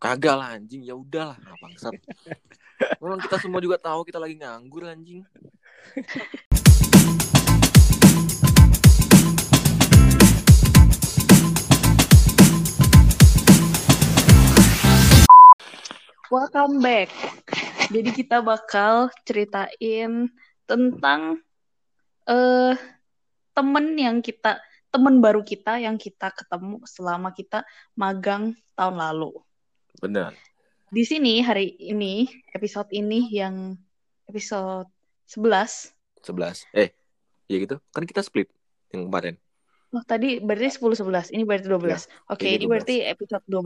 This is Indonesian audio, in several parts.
Kagak lah anjing, ya udahlah, ah, bangsat. Orang kita semua juga tahu kita lagi nganggur anjing. Welcome back. Jadi kita bakal ceritain tentang eh temen yang kita temen baru kita yang kita ketemu selama kita magang tahun lalu. Benar. Di sini hari ini episode ini yang episode 11. 11. Eh, ya gitu. Kan kita split yang kemarin. Oh, tadi berarti 10 11. Ini berarti 12. Oke, ini ini 12. berarti episode 12.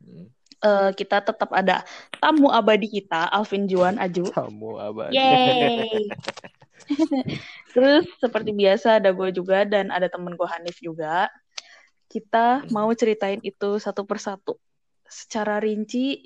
Hmm. Eh kita tetap ada tamu abadi kita, Alvin Juan Aju. Kamu abadi. Yeay. Terus seperti biasa ada gue juga dan ada temen gue Hanif juga. Kita mau ceritain itu satu persatu secara rinci,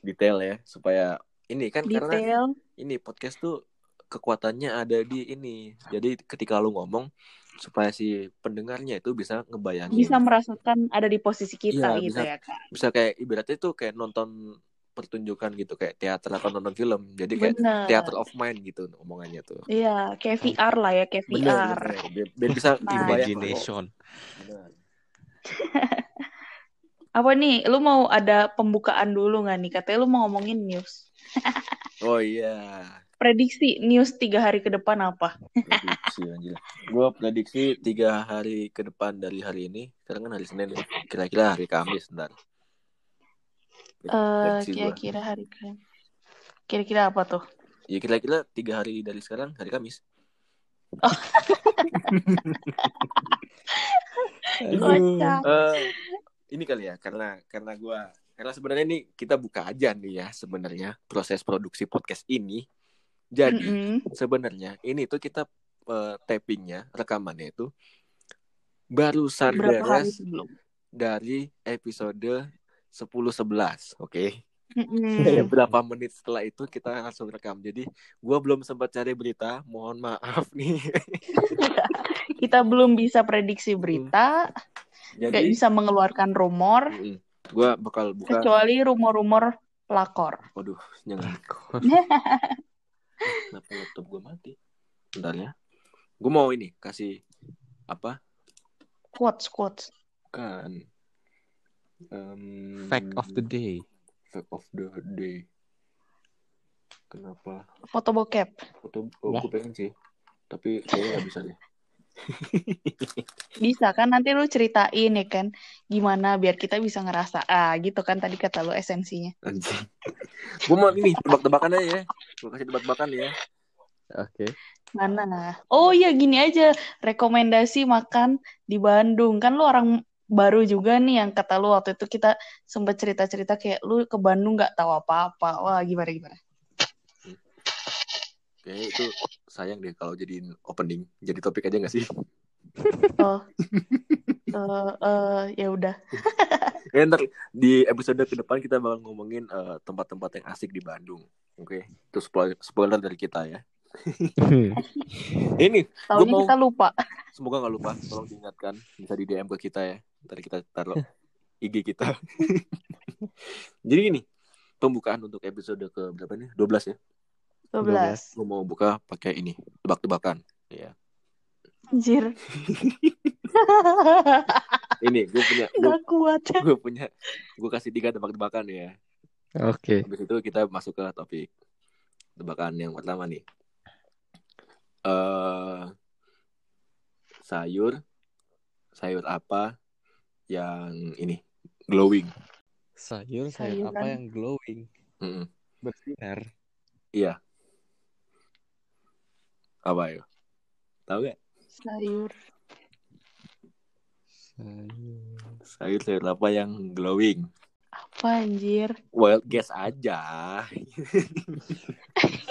Detail ya, supaya ini kan karena detail. ini podcast tuh kekuatannya ada di ini. Jadi ketika lu ngomong supaya si pendengarnya itu bisa ngebayangin. Bisa merasakan ada di posisi kita Iya, gitu bisa. ya kan. bisa kayak ibaratnya tuh kayak nonton pertunjukan gitu kayak teater atau nonton film. Jadi kayak Bener. theater of mind gitu omongannya tuh. Iya, kayak VR lah ya, kayak Bener, VR. bener. Biar, biar bisa Nah. dibayang. Imagination. Apa nih? Lu mau ada pembukaan dulu nggak nih? Katanya lu mau ngomongin news. Oh iya. Prediksi news tiga hari ke depan apa? Prediksi anjir. Gue prediksi tiga hari ke depan dari hari ini. Sekarang kan hari Senin ya. Kira-kira hari Kamis ntar. Eh, Prediksi gua. kira-kira hari ke Kira-kira apa tuh? Ya kira-kira tiga hari dari sekarang hari Kamis. Kocak. Eh, ini kali ya karena karena gua karena sebenarnya ini kita buka aja nih ya sebenarnya proses produksi podcast ini. Jadi Mm-mm. sebenarnya ini tuh kita eh, tappingnya rekamannya itu barusan Berapa beres sebelum? dari episode 10-11 oke Mm-mm. berapa menit setelah itu kita langsung rekam jadi gua belum sempat cari berita mohon maaf nih Kita belum bisa prediksi berita, nggak jadi bisa mengeluarkan rumor, gua bakal buka. Kecuali rumor-rumor pelakor. waduh jangan. Kenapa laptop gue mati? Bentar ya. Gue mau ini kasih apa? Quotes, quotes. kan. Em, Fact of the day. fact of the day. Kenapa? Foto bokep. foto oh, gue pengen sih. Tapi kayaknya nggak bisa deh Bisa kan nanti lu ceritain ya kan gimana biar kita bisa ngerasa ah gitu kan tadi kata lu esensinya. gue mau ini tebak-tebakan aja ya gue kasih tebak-tebakan ya Oke. Mana? Oh iya gini aja, rekomendasi makan di Bandung. Kan lu orang baru juga nih yang kata lu waktu itu kita sempat cerita-cerita kayak lu ke Bandung nggak tahu apa-apa. Wah, gimana gimana? Kayaknya itu sayang deh kalau jadiin opening jadi topik aja nggak sih Oh. Eh eh, ya udah. Ya, ntar di episode ke depan kita bakal ngomongin eh, tempat-tempat yang asik di Bandung. Oke, itu spoiler, spoiler dari kita ya. Ini Tahunya mau- kita lupa. semoga nggak lupa, tolong diingatkan bisa di DM ke kita ya. Ntar kita taruh IG kita. Jadi gini, pembukaan untuk episode ke berapa nih? 12 ya. 12. Gue mau buka pakai ini, tebak-tebakan. Ya. Anjir. Ini gue punya, gue, Gak kuat. gue punya, gue kasih tiga tebak-tebakan ya. Oke. Habis itu kita masuk ke topik tebakan yang pertama nih. eh sayur, sayur apa yang ini glowing? Sayur sayur apa yang glowing? Mm-mm. Bersinar. Iya. Apa ya? Tahu gak? Sayur. Sayur. Sayur sayur apa yang glowing? Apa anjir? Wild guess aja.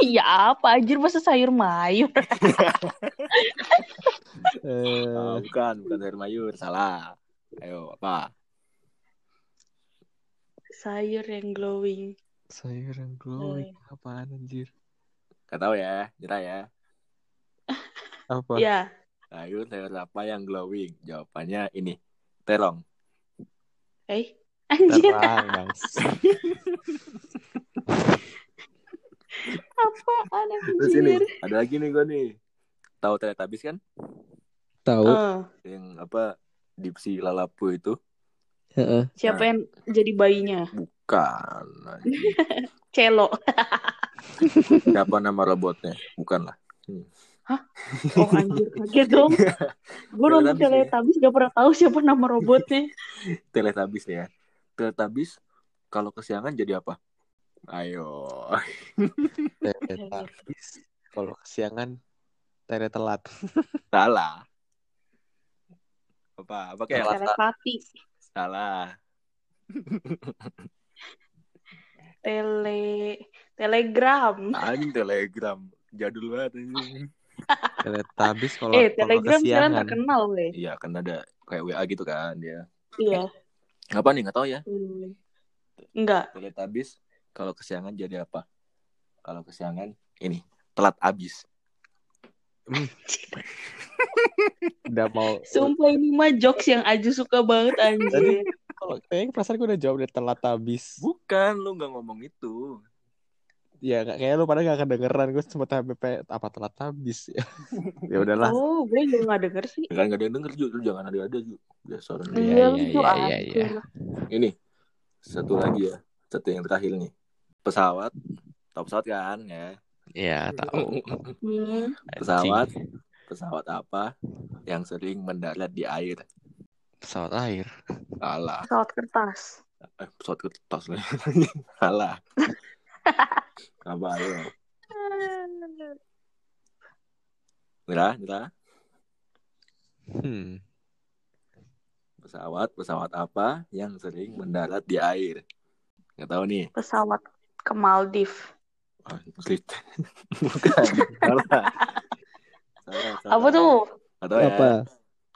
Ya apa anjir masa sayur mayur? Eh, Ah, bukan, bukan sayur mayur, salah. Ayo, apa? Sayur yang glowing. sayur yang glowing. Apaan anjir? Gak tahu ya, nyerah ya. Apa? Ya, Sayur sayur apa yang glowing? Jawabannya ini, terong. eh Anjir, Terang, Bang. apaan Terus ini anjir? ada lagi nih gue nih. Tahu Teletubbies kan? Tahu? Eh, Yang apa Dipsy Lalapu itu? Heeh. siapa yang jadi bayinya? Bukan. Celo. Siapa nama robotnya? Bukan lah. Oh anjir, kaget dong. Gue nonton Teletubbies ya? Gak pernah tahu siapa nama robotnya. Teletubbies ya. Teletubbies kalau kesiangan jadi apa? Ayo. Teletubbies. Kalau kesiangan, tele telat. Salah. Apa? Apa kayak Telepati, salah. tele, telegram. Anjing telegram. Jadul banget anjing. Teletubbies kalau eh, kalau telegram sekarang kesiangan. terkenal weh. Iya, kan ada kayak WA gitu kan dia. Iya. Apa nih? Nggak tahu ya. Hmm. Enggak. Teletubbies kalau kesiangan jadi apa? Kalau kesiangan ini telat abis. Udah mau Sumpah ini mah jokes yang Aju suka banget anjir. kalau kayaknya perasaan gue udah jawab udah telat habis. Bukan, lu nggak ngomong itu. Ya kayaknya lu pada gak kedengeran gue sempat HBP apa telat habis ya. ya udahlah. Oh, gue juga gak denger sih. Kan nggak ada yang denger Ju, lu jangan ada-ada Ju. Biasa orang Iya, Iya, iya, iya, iya, iya. akur. Ini satu lagi ya, satu yang terakhir nih. Pesawat, tahu pesawat kan ya? Iya tahu. Hmm. pesawat, pesawat apa yang sering mendarat di air? Pesawat air. Salah. Pesawat kertas. Eh, pesawat kertas lah. Salah. Apa ayo? Mira, Mira. Hmm. Pesawat, pesawat apa yang sering mendarat di air? Nggak tahu nih. Pesawat ke Maldives. Ah, sulit. Bukan. Salah. Salah, salah. Apa tuh? Nggak tahu ya. Apa?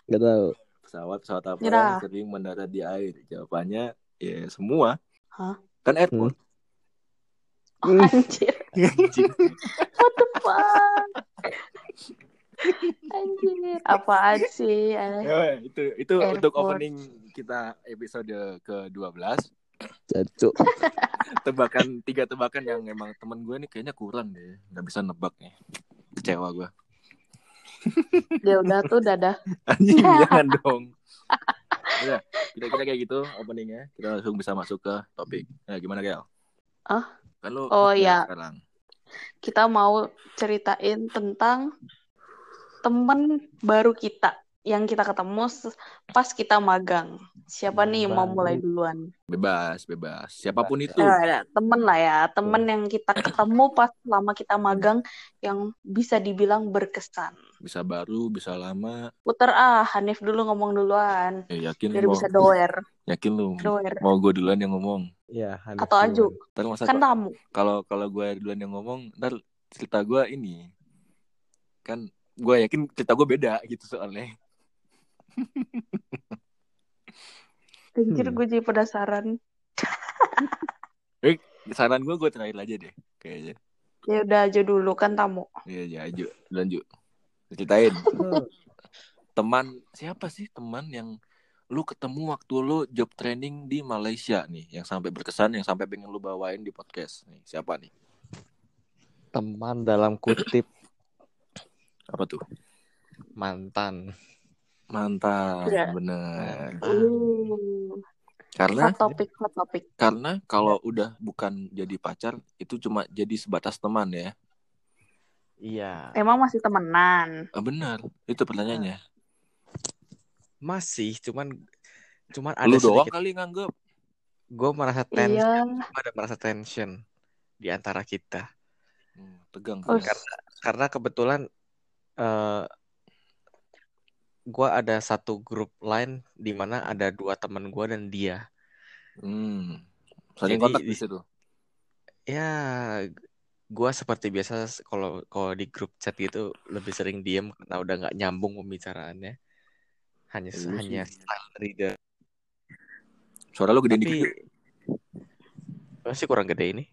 Gak tahu. Pesawat, pesawat apa Mira. yang sering mendarat di air? Jawabannya ya semua. Hah? Kan airport. Oh, anjir. Anjing. What the fuck? Anjir. Apaan sih? Eh, Ya, itu itu untuk Airport. opening kita episode ke-12. Jancuk. Tebakan tiga tebakan yang emang temen gue nih kayaknya kurang deh. Nggak bisa nebak nih. Kecewa gue. Ya udah tuh dadah. Anjing jangan dong. Udah, kira-kira kayak gitu openingnya. Kita langsung bisa masuk ke topik. Nah, gimana Gel? Ah? Lu Oh, ya iya. sekarang. Kita mau ceritain tentang temen baru kita yang kita ketemu pas kita magang. Siapa nih yang mau mulai duluan? Bebas, bebas. Siapa pun itu. Ada temen lah ya, temen yang kita ketemu pas selama kita magang yang bisa dibilang berkesan. Bisa baru, bisa lama. Puter ah, Hanif dulu ngomong duluan, Eh, yakin biar lu bisa doer, yakin lu doer. mau gue duluan yang ngomong. Iya. Hanif Atau Aju, duluan. Ntar masa kan tamu. kalau kalau gue duluan yang ngomong, ntar cerita gue ini kan gue yakin cerita gue beda gitu soalnya. Anjir, Hmm. gue jadi penasaran. Saran gue gue terakhir aja deh kayaknya. Ya udah aja dulu kan tamu. Iya, iya, Aju. Lanjut. Ceritain. teman siapa sih teman yang lu ketemu waktu lu job training di Malaysia nih yang sampai berkesan yang sampai pengen lu bawain di podcast nih siapa nih Teman dalam kutip apa tuh mantan. Mantan Iya. bener Uh, karena hot topic, hot topic. karena kalau udah bukan jadi pacar itu cuma jadi sebatas teman ya Iya. Emang masih temenan? Ah, benar itu pertanyaannya Masih, cuman cuman ada lu doang sedikit. kali nganggep Gue merasa tension. Iya. Ada merasa tension di antara kita. Hmm, tegang Oh. Karena karena kebetulan eh gue ada satu grup lain di mana ada dua teman gue dan dia. hmm. saling Jadi- kontak di situ Ya, gue seperti biasa kalau kalau di grup chat gitu lebih sering diem karena udah nggak nyambung pembicaraannya. Hanya Iya hanya style reader. suara lu gede Tapi dikit masih kurang gede ini.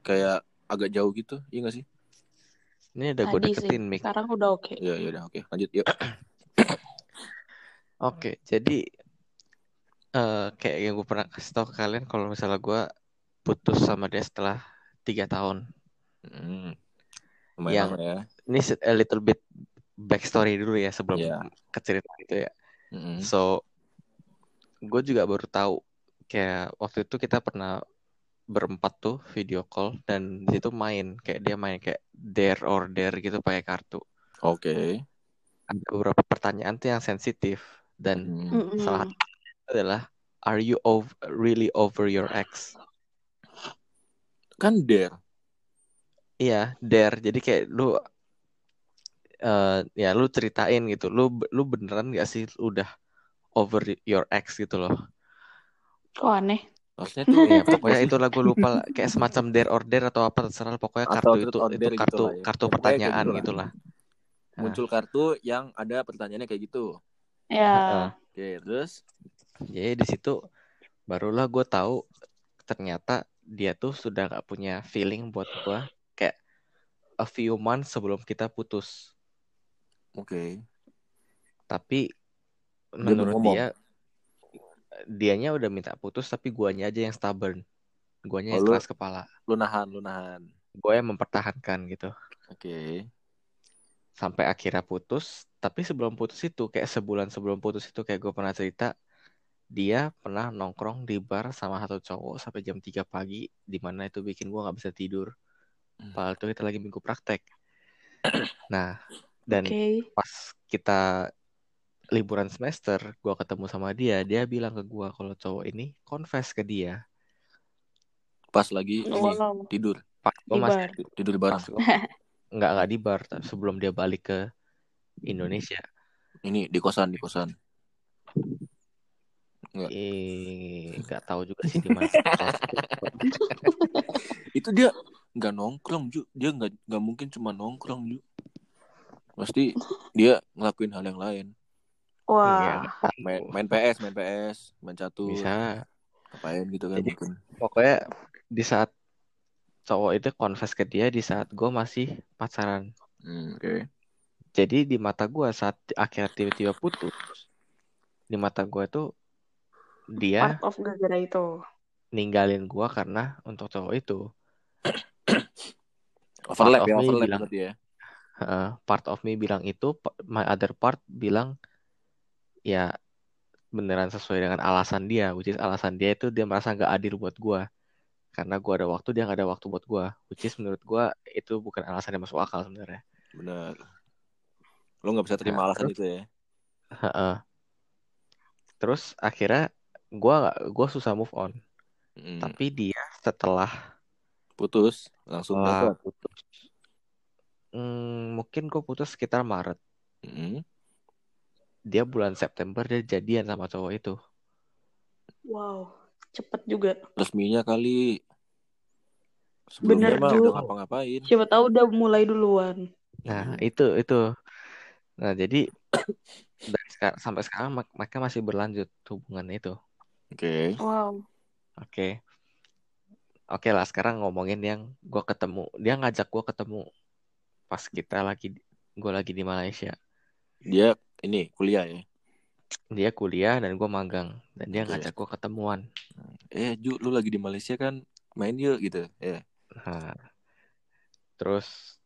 kayak agak jauh gitu iya gak sih Ini udah gue Tadi sih. deketin mic. Sekarang udah oke. Iya, iya udah oke. Lanjut yuk. Oke, jadi eh, kayak yang gue pernah kasih tau ke kalian kalau misalnya gue putus sama dia setelah tiga tahun. Hmm. Lumayan Yang- ya. Ini a little bit backstory dulu ya sebelum Iya. ke cerita itu ya. Mm-mm. So, gue juga baru tahu kayak waktu itu kita pernah berempat tuh video call dan di situ main kayak dia main kayak dare or dare gitu pakai kartu. Oke. Ada beberapa pertanyaan tuh yang sensitif dan Hmm. Mm-mm. salah satu adalah Are you ov- really over your ex? Kan dare. Iya, dare. Jadi kayak lu eh ya lu ceritain gitu. Lu lu beneran gak sih udah over your ex gitu loh. Kok aneh? Harusnya tuh Ya, pokoknya itu lah gue lupa lah. kayak semacam dare or dare atau apa terserah pokoknya Atau kartu itu itu gitu kartu lah ya. kartu Ya, pertanyaan gitu lah. gitulah. Nah. Muncul kartu yang ada pertanyaannya kayak gitu. Ya. Heeh. Oke, terus Jadi di situ barulah gue tahu ternyata dia tuh sudah gak punya feeling buat gue kayak a few months sebelum kita putus. oke. Tapi Dia menurut dia dianya udah minta putus tapi guanya aja yang stubborn. Guanya yang Oh, lu- keras kepala. Lu nahan, lu nahan. Gue yang mempertahankan gitu. Oke. Sampai akhirnya putus. Tapi sebelum putus itu kayak sebulan sebelum putus itu kayak gue pernah cerita dia pernah nongkrong di bar sama satu cowok sampai jam 3 pagi di mana itu bikin gue nggak bisa tidur. Hmm. Padahal itu kita lagi minggu praktek. Nah, dan Oke. pas kita liburan semester, gua ketemu sama dia, dia bilang ke gua kalau cowok ini confess ke dia. Pas lagi ini Wow. tidur. Pas gua Di masih bar. Tidur bareng. pas gua, nggak nggak di bar, tapi sebelum dia balik ke Indonesia. Ini di kosan, di kosan. Nggak. Eh, nggak tahu juga sih di mana. Itu dia nggak nongkrong, Ju. Dia nggak nggak mungkin cuma nongkrong, Ju. Pasti dia ngelakuin hal yang lain. Iya, Wah. Main, main PS, main PS, main catur. bisa. Ngapain gitu kan Jadi- mungkin. Pokoknya di saat cowok itu confess ke dia di saat gua masih pacaran. Hmm, Oke. Jadi di mata gua saat akhirnya tiba-tiba putus, di mata gua tuh dia Part of gara-gara itu. ninggalin gua karena untuk cowok itu. Overlap Part ya, of me overlap bilang. ya. Heeh, part of me bilang itu, my other part bilang ya beneran sesuai dengan alasan dia, which is alasan dia itu dia merasa nggak adil buat gua. Karena gua ada waktu, dia nggak ada waktu buat gua. Which is menurut gua itu bukan alasan yang masuk akal sebenarnya. Benar. Lo nggak bisa terima Nah, alasan terus- itu ya. Heeh. Terus akhirnya gua nggak, gua susah move on. Hmm. Tapi dia setelah Putus, langsung setelah putus, hmm, mungkin gua putus sekitar Maret. Hmm. Dia bulan September dia jadian sama cowok itu. Wow. Cepet juga. Resminya kali. Sebelumnya Bener, mah udah ngapa-ngapain. Siapa tahu udah mulai duluan. Nah, Hmm. itu itu. Nah, jadi dari sekarang sampai sekarang mereka masih berlanjut hubungannya itu. Oke. Wow. Oke. Oke lah, sekarang ngomongin yang gua ketemu. Dia ngajak gua ketemu pas kita lagi gua lagi di Malaysia. Dia ini kuliah ya. Dia kuliah dan gua magang dan dia ngajak gua ketemuan. Eh, Ju, lu lagi di Malaysia kan? Main yuk gitu. Ya. Nah, terus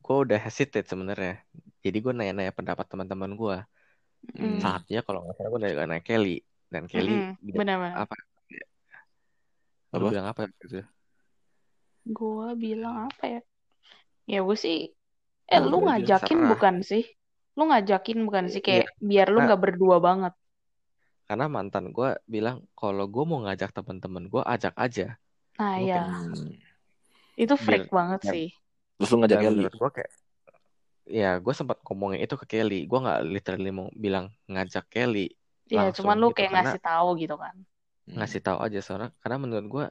gua udah hesitate sebenarnya. Jadi gua nanya-nanya pendapat teman-teman gua. Mm. Salah satunya kalau nggak salah gua nanya, nanya Kelly dan Kelly bilang Benar-benar. apa? Lu Apa? bilang apa gitu? Gua bilang apa ya? Ya gue sih, eh Ya lu ngajakin bukan sih? Lu ngajakin bukan sih? Iya. Kayak biar lu Nah. nggak berdua banget. Karena mantan gue bilang kalau gue mau ngajak teman-teman gue ajak aja. Nah ya, Hmm. itu freak Biar- banget biar- sih. Terus lu ngajak Kelly. gue kayak ya gue sempat ngomongin itu ke Kelly. Gue nggak literally mau bilang ngajak Kelly Ya, langsung cuman lu gitu kayak karena ngasih tahu gitu kan. Hmm. ngasih tahu aja soalnya karena menurut gue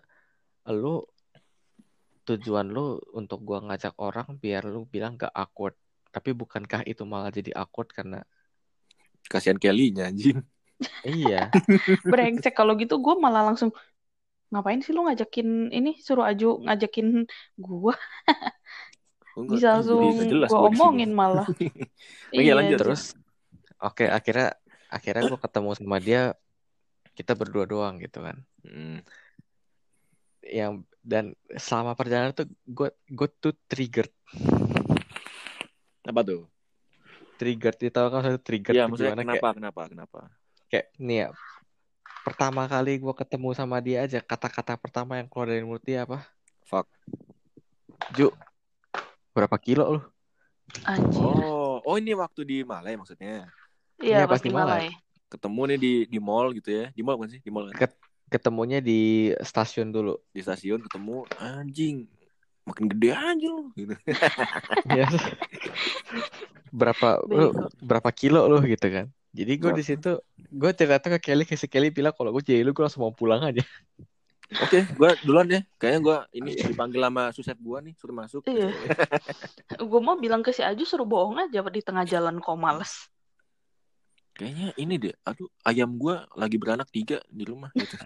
lu tujuan lu untuk gue ngajak orang biar lu bilang gak awkward. Tapi bukankah itu malah jadi awkward karena Kasihan Kelly-nya anjing. iya Brengsek kalau gitu gue malah langsung ngapain sih lu ngajakin ini suruh Aju ngajakin gua enggak. bisa langsung sini. omongin malah. Iya, lanjut. terus oke akhirnya akhirnya gue ketemu sama dia kita berdua doang gitu kan Hmm. yang dan selama perjalanan tuh gue gue tuh triggered Apa tuh? triggered itu tau kan maksudnya triggered Iya, maksudnya gimana kenapa, kayak kenapa, kenapa? kayak nih ya pertama kali gue ketemu sama dia aja kata-kata pertama yang keluar dari mulut dia apa Fuck. Ju berapa kilo lu Anjir. Oh, oh ini waktu di Malai maksudnya. Iya, iya, pasti Malai. malai. Ketemu nih di di mall gitu ya. Di mall kan sih? Di mall kan? ketemunya di stasiun dulu Di stasiun ketemu anjing. Makin gede aja lu gitu. ya berapa lu berapa kilo lu gitu kan jadi gue di situ gue cerita ke Kelly ke si Kelly bilang kalau gue jadi lu gue langsung mau pulang aja Oke, gua duluan ya. Kayaknya gua ini dipanggil sama suset gua nih, suruh masuk. Iya. Gue mau bilang ke si Aju suruh bohong aja di tengah jalan kok males. Kayaknya ini deh. Aduh, ayam gua lagi beranak tiga di rumah gitu.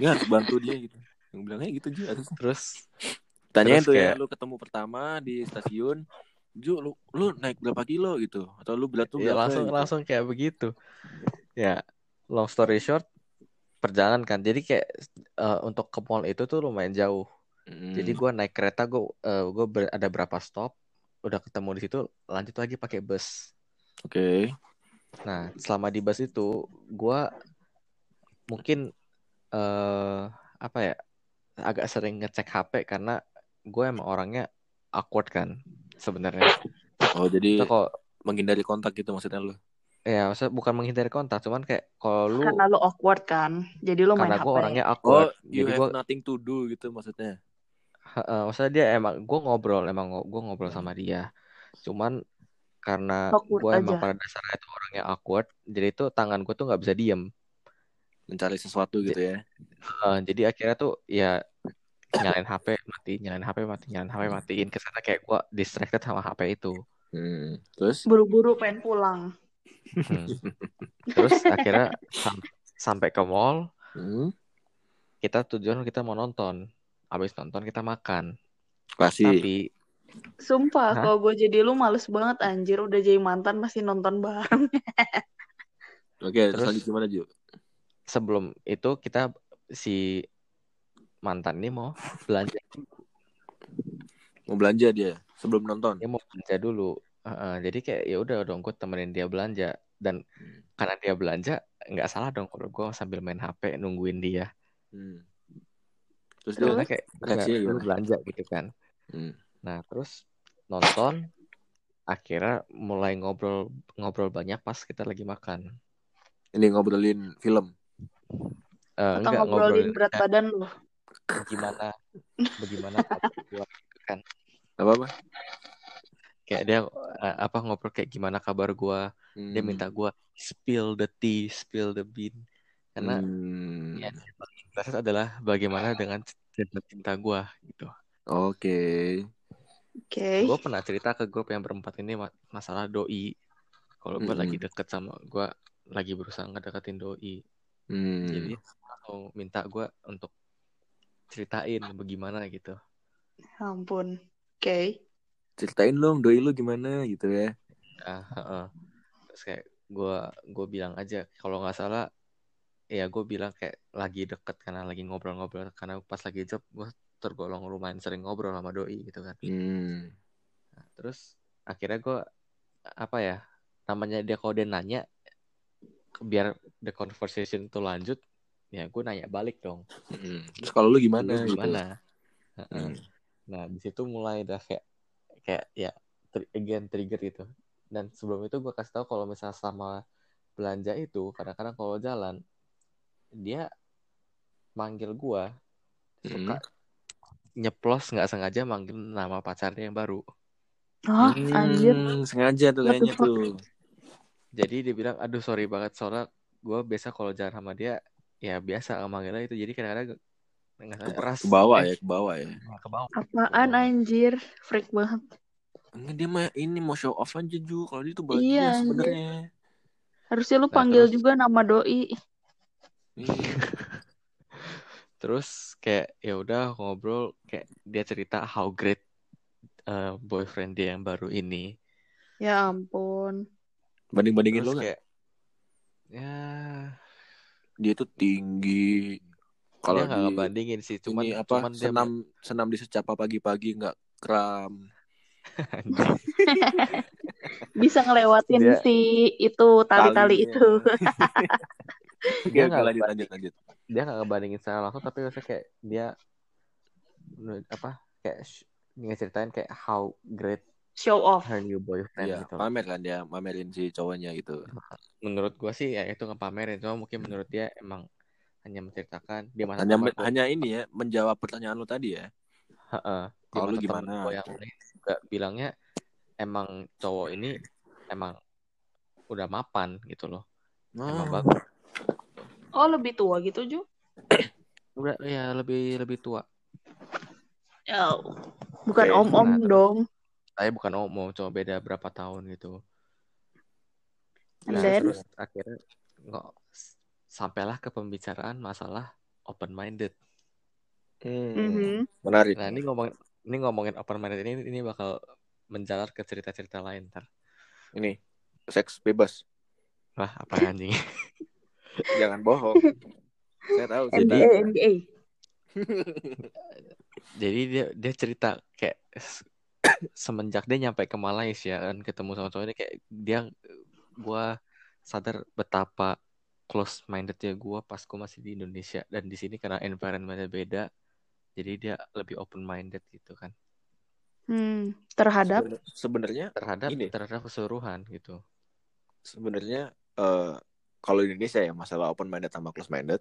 Ya harus bantu dia gitu. Yang bilangnya gitu juga terus Tanyain Terus tuh ya, kayak- lu ketemu pertama di stasiun, Ju, lu, lu naik berapa kilo gitu? Atau lu berat tuh ya langsung gitu. langsung kayak begitu ya long story short perjalanan kan jadi kayak eh, untuk ke mall itu tuh lumayan jauh Mm. jadi gue naik kereta gue gue ada berapa stop udah ketemu di situ lanjut lagi pakai bus Oke. Nah, selama di bus itu, gua mungkin eh apa ya, agak sering ngecek HP karena gue emang orangnya awkward kan sebenarnya. Oh, jadi kok menghindari kontak gitu maksudnya lu. ya, maksudnya bukan menghindari kontak, cuman kayak kalau lu Karena lo awkward kan. Jadi lo main karena HP. gue orangnya Oh, awkward, you jadi have gue, nothing to do gitu maksudnya. maksudnya dia emang gue ngobrol, emang gue ngobrol sama dia, cuman karena gue emang pada dasarnya itu orangnya awkward, jadi itu tangan gue tuh nggak bisa diem. Mencari sesuatu gitu ya. Eh, jadi akhirnya tuh ya nyalain HP mati, nyalain HP mati, nyalain HP matiin. Ke sana kayak gua distracted sama HP itu. Hmm. Terus? Buru-buru pengen pulang. Hmm. Terus akhirnya sam- sampai ke mall, Hmm. kita tujuan kita mau nonton. Habis nonton kita makan. Klasik. Tapi Sumpah, Hah? kalau gue jadi lu males banget anjir. Udah jadi mantan masih nonton bareng. Oke, terus Terus- lanjut gimana, Ju? Sebelum itu kita si mantan ini mau belanja, Mau belanja dia sebelum nonton. dia mau belanja dulu. Heeh, jadi kayak ya udah dong gue temenin dia belanja dan Hmm. karena dia belanja nggak salah dong kalau gue sambil main HP nungguin dia. Hmm. Terus dia kayak reaksinya gimana? belanja gitu kan. Hmm. Nah, terus nonton akhirnya mulai ngobrol ngobrol banyak pas kita lagi makan. Ini ngobrolin film. Eh, Atau enggak ngobrolin ngobrol berat badan lu. bagaimana bagaimana gitu kan. Apa-apa? Kayak dia eh, apa ngobrol kayak gimana kabar gua. Hmm. Dia minta gua spill the tea, spill the bean. Karena Hmm. ya adalah bagaimana dengan cerita cinta gua gitu. Oke. Oke. Gue pernah cerita ke grup yang berempat ini ma- masalah doi. Kalau gue lagi Mm-mm. deket sama gue lagi berusaha ngedeketin doi. Hmm. Jadi langsung minta gue untuk ceritain bagaimana gitu. Ampun. Oke. Ceritain dong doi lu gimana gitu ya. Ah, heeh. Terus kayak gue gue bilang aja kalau nggak salah ya gue bilang kayak lagi deket karena lagi ngobrol-ngobrol karena pas lagi job gue tergolong lumayan sering ngobrol sama doi gitu kan. Hmm. Nah, terus akhirnya gue apa ya namanya dia kalau dia nanya biar the conversation itu lanjut ya gue nanya balik dong Hmm. Terus kalau lu gimana? Lu gitu? gimana Heeh. Hmm. nah di situ mulai dah kayak kayak ya tri- again trigger gitu dan sebelum itu gue kasih tahu kalau misalnya sama belanja itu kadang-kadang kalau jalan dia manggil gue suka nyeplos nggak sengaja manggil nama pacarnya yang baru Hah, Hmm, anjir. sengaja tuh kayaknya tuh. Jadi dia bilang aduh sorry banget soalnya gue biasa kalau jalan sama dia ya biasa manggilnya itu jadi kadang-kadang Ke, ras ke bawah eh, ya, ke bawah ya. ke bawah Apaan anjir? Freak banget. Enggak dia mah ini mau show off aja Ju. Kalau dia tuh bahagia Iya, sebenarnya. Harusnya lu Nah, panggil terus- juga nama doi. Iya. terus kayak ya udah ngobrol kayak dia cerita how great uh, boyfriend dia yang baru ini Ya ampun. Banding-bandingin terus lu nggak? kayak ya dia tuh tinggi. Kalau dia nggak di ngebandingin sih, cuman ini apa cuman dia senam senam di secapa pagi-pagi nggak kram. Bisa ngelewatin Dia- si itu tali-tali itu. Dia nggak lanjut lanjut lanjut. dia nggak ngebandingin secara langsung tapi maksudnya kayak dia apa kayak ngeceritain kayak how great Show off. her new boyfriend Iya, gitu. pamer kan dia, pamerin si cowoknya gitu. Menurut gua sih ya itu ngepamerin, cuma mungkin menurut dia emang hanya menceritakan dia masa Hanya gua- hanya ini ya, menjawab pertanyaan lu tadi ya. Kalau lu gimana? gua yang lain juga bilangnya emang cowok ini emang udah mapan gitu loh. Emang Oh, bagus. Oh, lebih tua gitu, Ju? Udah ya lebih lebih tua. Oh. Bukan Oke, om-om nah, dong. Saya bukan omong, cuma beda berapa tahun gitu. Nah, then? terus akhirnya nggak sampailah ke pembicaraan masalah open minded. hmm, Mhm. menarik. Nah, ini ngomongin ini ngomongin open minded ini ini bakal menjalar ke cerita-cerita lain ntar. Ini seks bebas. Wah, apa anjing? Jangan bohong. Saya tahu Jadi- NBA. Jadi dia dia cerita kayak semenjak dia nyampe ke Malaysia kan ketemu sama cowok ini kayak dia gua sadar betapa close mindednya gua pas gua masih di Indonesia dan di sini karena environmentnya beda jadi dia lebih open minded gitu kan Hmm, terhadap Sebenar- Sebenarnya terhadap Ini. terhadap keseluruhan gitu sebenarnya eh, kalau di Indonesia ya masalah open minded sama close minded.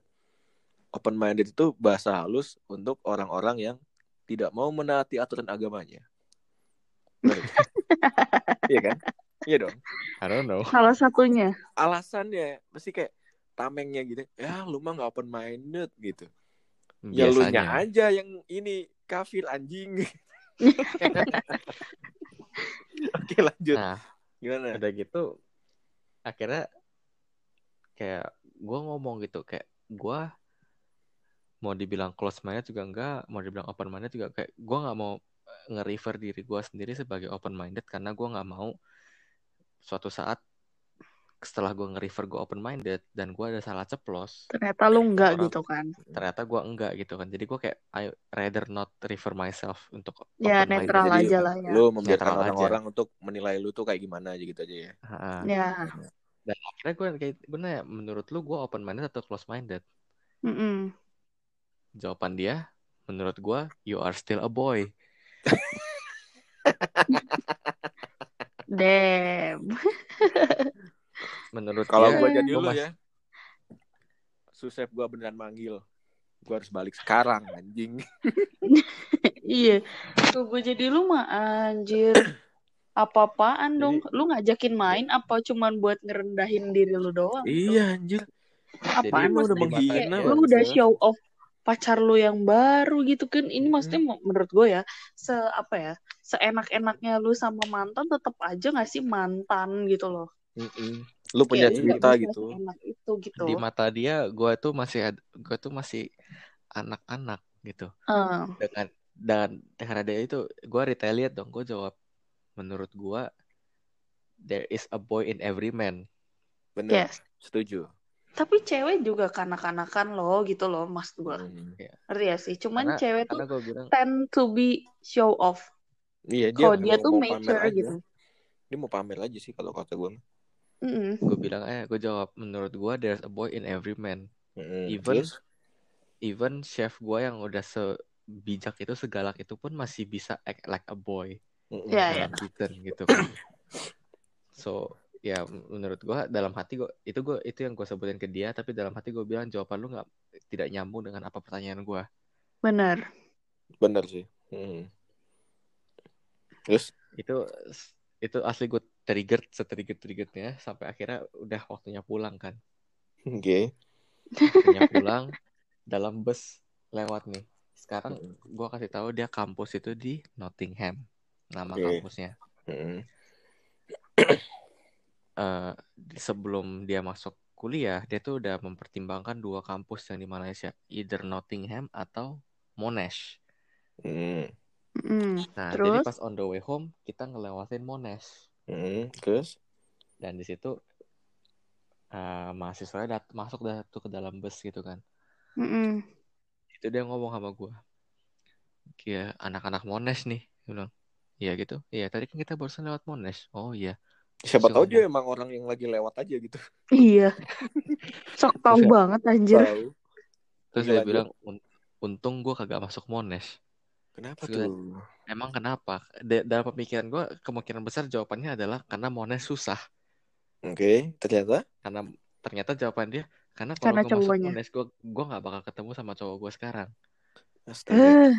Open minded itu bahasa halus untuk orang-orang yang tidak mau menaati aturan agamanya. Ya? Iya kan? Iya dong. I don't know salah satunya. Alasannya pasti kayak tamengnya gitu. Ya lu mah gak open minded gitu. Ya lu nya biasanya aja yang ini kafir anjing. Oke lanjut. nah Gimana? udah gitu akhirnya kayak gue ngomong gitu kayak gue mau dibilang close minded juga enggak mau dibilang open minded juga kayak gue nggak mau nge-refer diri gue sendiri sebagai open minded karena gue nggak mau suatu saat setelah gue nge-refer gue open minded dan gue ada salah ceplos Ternyata lu enggak Orang- gitu kan. ternyata gue enggak gitu kan jadi gue kayak I rather not refer myself untuk Ya, netral Jadi, aja lah ya. Lu membiarkan Netral aja. orang-orang untuk menilai lu tuh kayak gimana aja gitu aja ya. Ha-ha. Ya. dan akhirnya gue kayak gue nanya menurut lu gue open minded atau close minded Mm-mm. Jawaban dia, menurut gua, you are still a boy. Damn. Menurut Kalau gua jadi lu mas- ya, Susep gua beneran manggil. Gua harus balik sekarang anjing. Iya. Tuh gue jadi lu mah anjir. Apa-apaan dong? Lu ngajakin main apa cuman buat ngerendahin diri lu doang? iya anjir. Apaan lu udah menghina lu udah show off pacar lu yang baru gitu kan. Ini maksudnya Hmm. menurut gue ya, se apa ya? Seenak-enaknya lu sama mantan tetap aja gak sih mantan gitu loh. Mm-mm. Lu punya Kayak cerita gitu. itu gitu. di mata dia, gua tuh masih gua tuh masih anak-anak gitu. Eh, Dengan dan karena dia itu, gua retaliate dong. Gua jawab, menurut gua, there is a boy in every man. Bener. yes. Setuju. Tapi cewek juga kanak-kanakan loh gitu loh mas gue. Hmm. Ngerti ya sih? Cuman Karena- cewek tuh Karena gua bilang, tend to be show off. Iya dia Kalau dia mau- tuh mature gitu. Dia mau pamer aja sih kalau kata gua. Mm-mm. gua bilang, eh, gua jawab, menurut gua, there's a boy in every man. Mm-mm. Even Terus? even chef gua yang udah sebijak itu segalak itu pun masih bisa act like a boy Mm-mm. Ya, dalam Twitter gitu kan. So ya menurut gua dalam hati gua itu gua itu yang gua sebutin ke dia tapi dalam hati gua bilang jawaban lu nggak tidak nyambung dengan apa pertanyaan gua. Bener. Bener sih. Mm. Terus? Itu itu asli gue trigger setrigger triggernya sampai akhirnya udah waktunya pulang kan. Oke. Waktunya pulang dalam bus lewat nih. Sekarang Mm. gua kasih tahu dia kampus itu di Nottingham nama Oke. kampusnya. Mm-mm. Eh sebelum dia masuk kuliah, dia tuh udah mempertimbangkan dua kampus yang di Malaysia, either Nottingham atau Monash. Mm. Mm. Nah, Terus? jadi pas on the way home kita ngelewatin Monash Mm. Terus? dan di situ eh, mahasiswa dat masuk dah tuh ke dalam bus gitu kan Mm-mm. itu dia ngomong sama gue kayak anak-anak Monash nih bilang iya gitu iya tadi kan kita barusan lewat Monash oh iya Siapa Terus tahu dia emang orang yang lagi lewat aja gitu. Iya. Sok tahu Terus ya- banget anjir. Tahu. terus Gila, dia bilang "Un- untung gue kagak masuk Monash Kenapa Terus tuh? emang kenapa Da- dalam pemikiran gue kemungkinan besar jawabannya adalah karena Monash susah Oke, ternyata. karena ternyata jawaban dia karena kalau Karena gue masuk. Monash gue gue nggak bakal ketemu sama cowok gue sekarang Astaga.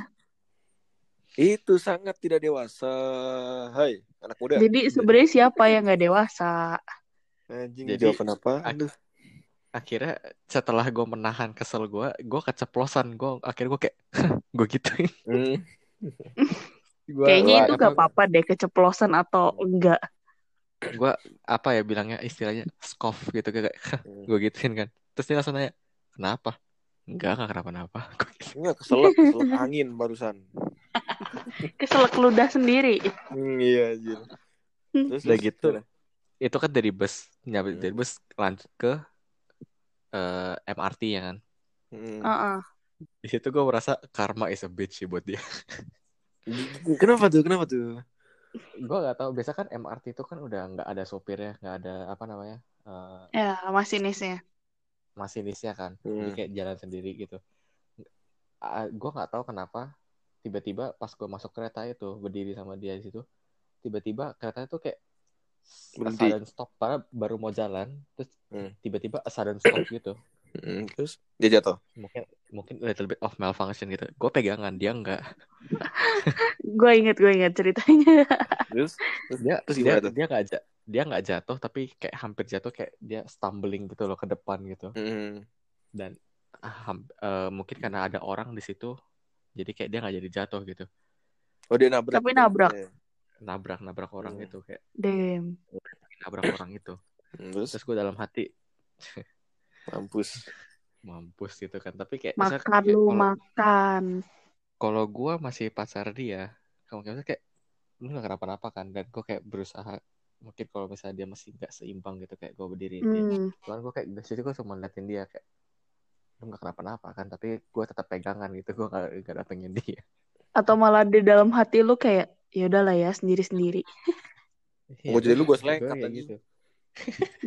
Itu sangat tidak dewasa. Hai, anak muda. jadi sebenarnya siapa yang nggak dewasa? Anjing Jadi- apa? Ak- Aduh. akhirnya setelah gue menahan kesel gue gue keceplosan gue akhirnya gue kayak gue gituin Hmm. Gua- Kayaknya gua itu gak apa-apa deh keceplosan atau enggak. gue apa ya bilangnya istilahnya scoff gitu kayak Hmm. gue gituin kan terus dia langsung nanya kenapa enggak enggak kenapa-napa Gua gitu. Enggak keselak, keselak angin barusan. Keselak ludah sendiri. Hmm, iya anjir. Terus Udah gitu. itu kan dari bus nyampe Hmm. dari bus lanjut ke eh, MRT ya kan Hmm. Heeh. di situ gue merasa karma is a bitch sih buat dia Kenapa tuh? Kenapa tuh? gue gak tahu biasa kan MRT itu kan udah nggak ada sopirnya nggak ada apa namanya eh, Ya, masinisnya. masinisnya kan jadi Hmm. kayak jalan sendiri gitu gue nggak tahu kenapa tiba-tiba pas gue masuk kereta itu berdiri sama dia di situ tiba-tiba kereta itu kayak Berhenti. sudden stop padahal baru mau jalan terus Hmm. tiba-tiba sudden stop gitu Hmm, Terus dia jatuh. mungkin mungkin little bit of malfunction gitu gue pegangan dia enggak Gue inget, gue inget ceritanya. Terus terus dia terus dia tuh? dia nggak dia nggak jatuh tapi kayak hampir jatuh kayak dia stumbling gitu loh ke depan gitu Hmm. dan ah, eh, mungkin karena ada orang di situ jadi kayak dia nggak jadi jatuh gitu Oh dia nabrak. Tapi gitu. nabrak. Iya. nabrak nabrak orang Hmm. itu kayak Damn. nabrak orang itu Hmm, Terus terus gue dalam hati mampus. mampus gitu kan tapi kayak misalnya Makan kayak lu, kalau makan. kalau gue masih pacar dia kalau misalnya kayak lu gak kenapa-napa kan dan gue kayak berusaha mungkin kalau misalnya dia masih nggak seimbang gitu kayak gue berdiriin dia Hmm. cuman gue kayak di situ gue cuma liatin dia kayak lu gak kenapa-napa kan tapi gue tetap pegangan gitu gue gak, gak datengin dia Atau malah di dalam hati lu kayak, ya udahlah ya sendiri-sendiri. Gua jadi lu, gua Gue anjing. gitu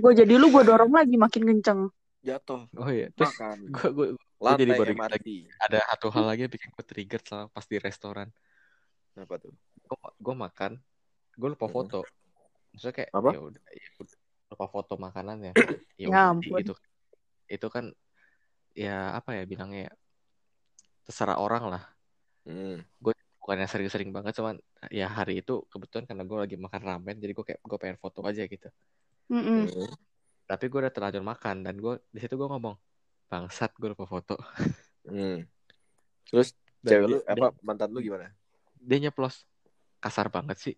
Gue jadi lu, gue dorong lagi makin kenceng. Jatuh. oh iya terus Makan. gue gue jadi baru lagi ada satu hal lagi yang bikin gue trigger selama pas di restoran Apa tuh? gue makan gue lupa foto maksudnya kayak Apa? ya udah ya udah, lupa foto makanannya Ya ya itu itu kan ya apa ya bilangnya ya, terserah orang lah Hmm. bukannya sering-sering banget cuman ya hari itu kebetulan karena gue lagi makan ramen jadi gue kayak gue pengen foto aja gitu Mm-mm. Hmm. tapi gue udah terlanjur makan dan gue di situ gue ngomong bangsat gue lupa foto Hmm. Terus Dan cewek dia- lu apa mantan lu gimana? dia nyeplos kasar banget sih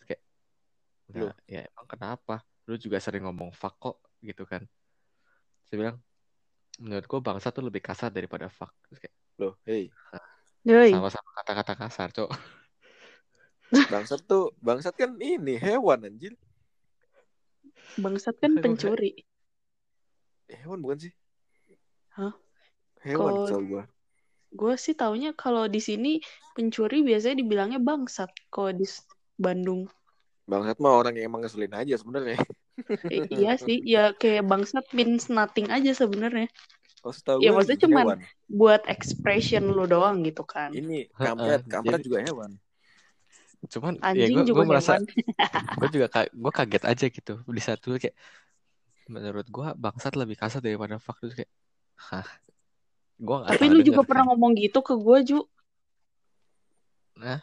kayak Lu? "Nah, ya emang kenapa lu juga sering ngomong fuck kok gitu kan saya bilang menurut gue bangsa tuh lebih kasar daripada fuck kayak Loh, hey. Sama-sama kata-kata kasar cok Bangsat tuh, bangsat kan ini hewan anjir. Bangsat kan pencuri. Hewan bukan sih? Hah? Hewan Kalau- setahu gua. Gue sih taunya kalau di sini pencuri biasanya dibilangnya bangsat. Kalau di Bandung. Bangsat mah orang yang emang ngeselin aja sebenarnya. Eh, iya sih, ya kayak bangsat means nothing aja sebenarnya. Oh, setahu Ya, gua maksudnya hewan. Buat expression lu doang gitu kan. Ini kampret, kampret jadi- juga hewan. cuman ya Anjing gue juga gue merasa gue juga ka- gue kaget aja gitu di saat dulu kayak menurut gue bangsat lebih kasar daripada fuck terus kayak hah gue nggak Tapi lu denger juga kan. pernah ngomong gitu ke gue, Ju. Nah.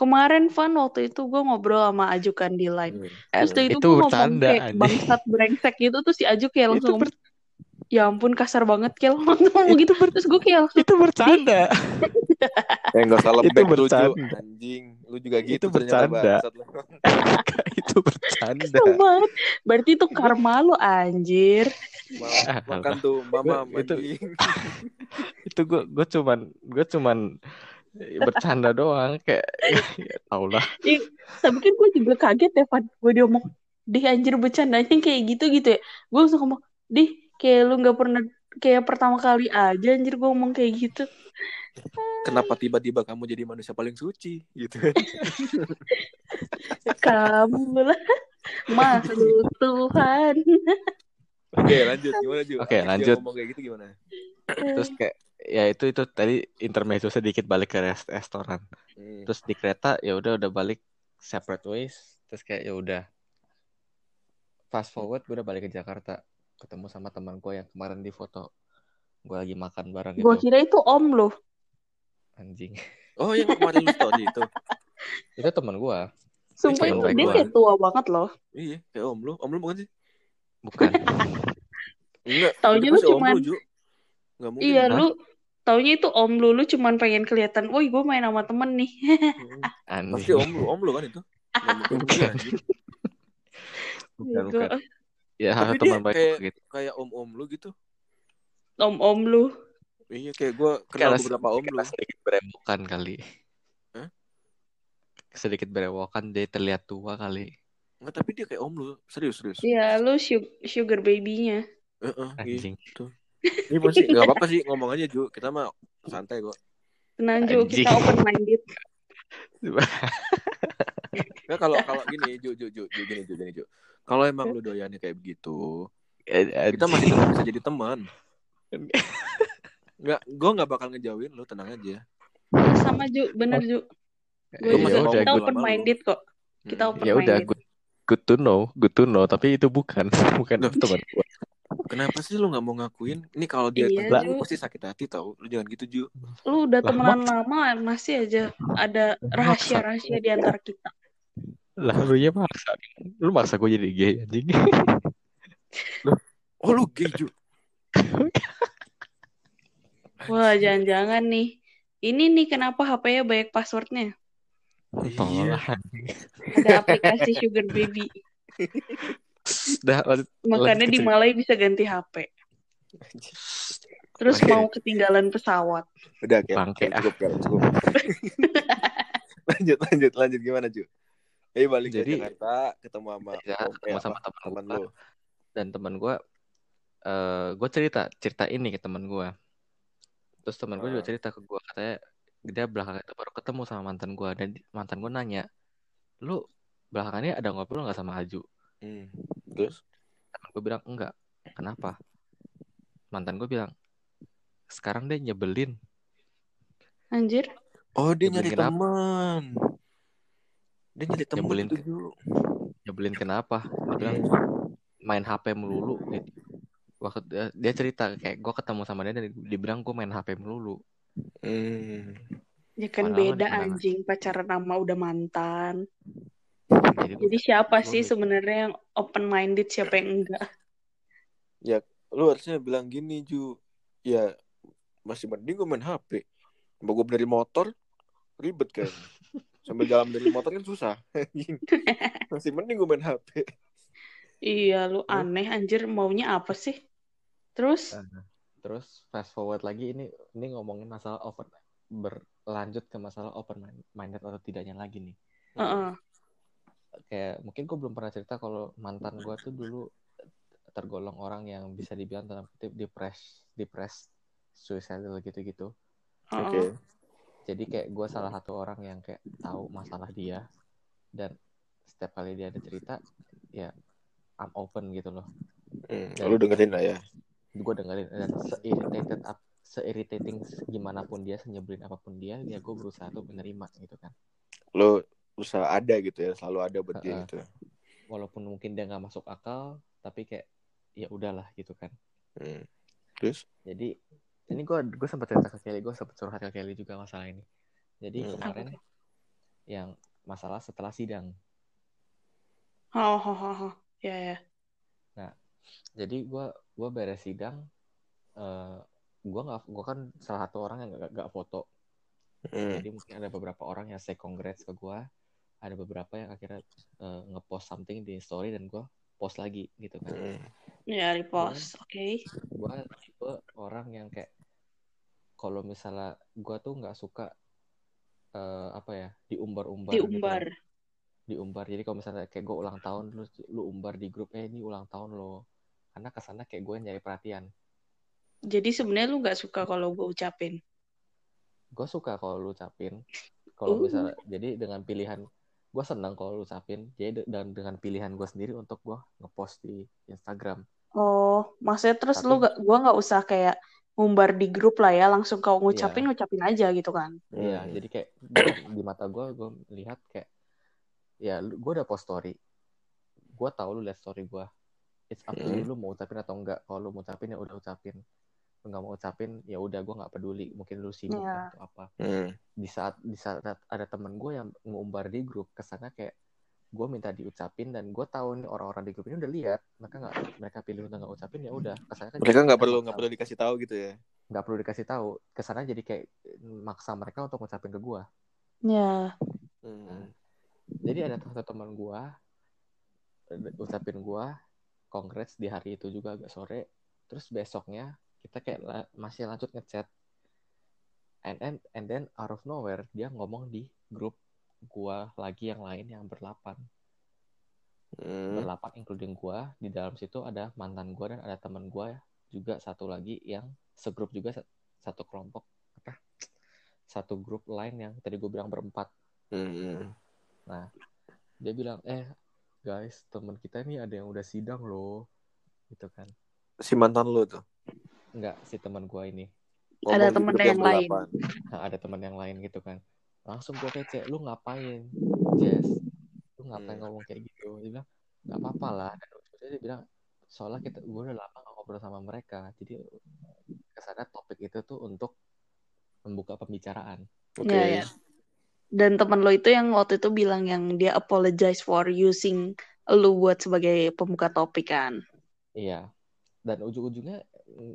Kemarin Van waktu itu gue ngobrol sama Aju kan di line. Terus dari itu, Itu gue ngomong bercanda, kayak bangsat brengsek gitu. Terus si Aju kayak langsung ber- ya ampun kasar banget Kel. Ngomong gitu terus gue kayak langsung itu bercanda. Eh enggak salah Itu bercanda. Anjing, lu juga gitu Itu bercanda. itu bercanda. Banget. Berarti itu karma lu anjir. Ma- Ah, Makan tuh mamam Gua- itu- itu gue gue cuman gue cuman bercanda doang kayak ya tau lah. Tapi kan gue juga kaget ya Van gue diomong dih anjir bercandanya kayak gitu gitu ya. Gue langsung ngomong dih kayak lu nggak pernah kayak pertama kali aja anjir gue ngomong kayak gitu. Kenapa tiba-tiba kamu jadi manusia paling suci? Gitu. Kamu lah makhluk Tuhan. Oke, lanjut. Gimana, Ju? Oke, Dia lanjut. ngomong kayak gitu gimana? Terus kayak ya itu itu tadi intermezzo sedikit balik ke rest- restoran. Hmm. Terus di kereta ya udah udah balik separate ways. Terus kayak ya udah fast forward gue udah balik ke Jakarta ketemu sama teman gue yang kemarin di foto gue lagi makan bareng gue gitu kira itu om loh anjing Oh, yang kemarin lu story itu. itu teman gue sumpah itu dia kayak tua banget loh Iya, kayak om lu. Om lu bukan sih? bukan Enggak. Taunya lu pasti om. Enggak mungkin. iya lu taunya itu om lu lu cuman pengen kelihatan woi gue main sama temen nih Hmm. Pasti om lu, om lu kan itu. Mungkin dia, anjing. bukan bukan ya Tapi teman baik kayak gitu kayak om-om lu gitu. om om lu Iya, kayak gue kenal Karena- beberapa om lu. sedikit berewokan kali Hah? sedikit berewokan dia terlihat tua kali Enggak, tapi dia kayak om lu. Serius, serius. iya lu su- sugar babynya Heeh, anjing gitu. Ini pasti enggak apa-apa sih ngomong aja, Ju. Kita mah santai kok. tenang Ju Anjing. kita open minded Nah, kalau kalau gini, Ju, Ju, Ju, Ju, gini, Ju, gini, Ju. Kalau emang lu doyannya kayak begitu, kita masih tetap bisa jadi teman. Enggak, gue nggak bakal ngejauhin lu, tenang aja. sama Ju bener Ju gue Gua ya masih juga kita open minded kok kita open ya udah minded good, good to know good to know tapi itu bukan bukan teman gua Kenapa sih lu nggak mau ngakuin? Ini kalau dia Iya, lu pasti sakit hati tau. Lu jangan gitu, Ju. lu udah temenan lama masih aja ada rahasia-rahasia di antara kita lah lu ya maksa lu maksa gue jadi gay anjing Oh, lu gay, Ju. wah jangan-jangan nih ini nih kenapa HP-nya banyak passwordnya tolong Iya. lah ada aplikasi sugar baby dah lanjut makanya lanjut di Malai bisa ganti HP terus Oke. mau ketinggalan pesawat Udah, kayak Bangke, ah. cukup, Kel, cukup. lanjut, lanjut, lanjut gimana, Ju? Eh balik Jadi- ke Jakarta, ketemu sama Ya, ketemu sama apa, teman lu. dan teman gue eh gue cerita cerita ini ke teman gue terus teman gue juga Ah. cerita ke gue katanya dia belakangan itu baru ketemu sama mantan gue dan mantan gue nanya lu belakangannya ada ngobrol nggak sama Aju Hmm. Terus? gue bilang enggak kenapa mantan gue bilang sekarang dia nyebelin anjir Oh, dia nyari Nyebelin kenapa? teman. Dia nyari teman Nyebelin ke- Ju. nyebelin kenapa dia bilang main HP melulu gitu. waktu dia, dia cerita kayak gue ketemu sama dia dan dia bilang gue main HP melulu Hmm. ya kan Padahal beda anjing pacaran sama udah mantan jadi jadi siapa sih mikir. sebenarnya yang open minded siapa yang enggak Lu harusnya bilang gini, Ju. Ya, masih mending gue main HP. Mau gue dari motor, ribet kan. Sambil jalan dari motor kan susah. masih mending gue main HP. iya lu aneh anjir maunya apa sih terus Nah, terus fast forward lagi ini ini ngomongin masalah open berlanjut ke masalah open minded atau tidaknya lagi nih. Heeh. Kayak mungkin gue belum pernah cerita kalau mantan gue tuh dulu tergolong orang yang bisa dibilang dalam kutip depres depres suicidal gitu-gitu. Oke. Heeh. Jadi kayak gue salah satu orang yang kayak tahu masalah dia dan setiap kali dia ada cerita ya I'm open gitu loh. Hmm, Dan- lu dengerin lah ya. gue dengerin dan se-irritated up se-irritating gimana pun dia senyebelin apa pun dia ya gue berusaha tuh menerima gitu kan Lu usaha ada gitu ya, selalu ada buat dia Heeh. gitu. walaupun mungkin dia nggak masuk akal tapi kayak ya udahlah gitu kan Hmm. Terus? jadi ini gue gue sempat cerita ke Kelly gue sempat curhat ke Kelly juga masalah ini jadi Hmm. kemarin yang masalah setelah sidang Oh, oh, oh, oh. ya ya jadi gue gue beres sidang eh gue nggak gue kan salah satu orang yang gak, gak foto Hmm. Jadi mungkin ada beberapa orang yang say congrats ke gue, ada beberapa yang akhirnya eh, ngepost something di story dan gue post lagi gitu kan. Hmm. ya repost oke Gue tipe orang yang kayak kalau misalnya gue tuh nggak suka eh, apa ya diumbar-umbar. gitu diumbar kan. diumbar jadi kalau misalnya kayak gue ulang tahun lu lu umbar di grup eh ini ulang tahun lo karena ke sana kayak gue nyari perhatian Jadi sebenarnya lu nggak suka kalau gue ucapin. gue suka kalau lu ucapin kalau Uh. misalnya jadi dengan pilihan gue senang kalau lu ucapin jadi de- dan dengan pilihan gue sendiri untuk gue ngepost di Instagram Oh, maksudnya terus Tapi- lu gak, gua nggak usah kayak ngumbar di grup lah ya, langsung kau ngucapin Iya. ngucapin aja gitu kan. Iya, Hmm. jadi kayak di mata gue, gue lihat kayak ya gue udah post story, gue tahu lu lihat story gue, it's up to you Hmm. lu mau ucapin atau enggak. Kalau lu mau ucapin ya udah ucapin, lu nggak mau ucapin ya udah gue nggak peduli, mungkin lu sibuk Iya. atau apa. Hmm. Di saat di saat ada temen gue yang ngumbar di grup ke sana kayak gue minta diucapin dan gue tahu nih orang-orang di grup ini udah lihat mereka nggak mereka pilih untuk nggak ucapin ya udah ke sana kan Mereka nggak perlu nggak perlu dikasih tahu gitu ya. nggak perlu dikasih tahu ke sana jadi kayak maksa mereka untuk ngucapin ke gue Ya, Hmm. jadi ada satu teman gua eh, ucapin gua congrats di hari itu juga agak sore terus besoknya kita kayak la- masih lanjut ngechat. And, and and then out of nowhere dia ngomong di grup gua lagi yang lain yang berlapan. Hmm. berlapan including gua. Di dalam situ ada mantan gua dan ada teman gua juga satu lagi yang segrup juga sa- satu kelompok. Apa? Satu grup lain yang tadi gue bilang berempat. Hmm. dia bilang eh guys teman kita nih ada yang udah sidang loh. Gitu kan. Si mantan lu tuh. Nggak si teman gua ini Ada Ngomong di temen grup yang lain. nah, ada teman yang lain gitu kan langsung gua kece lu ngapain Jess lu ngapain Hmm. ngomong kayak gitu dia bilang nggak apa-apa lah dan dia bilang soalnya kita gue udah lama gak ngobrol sama mereka jadi ke sana topik itu tuh untuk membuka pembicaraan Oke. ya, ya. Dan teman lo itu yang waktu itu bilang yang dia apologize for using lu buat sebagai pembuka topik kan. iya dan ujung-ujungnya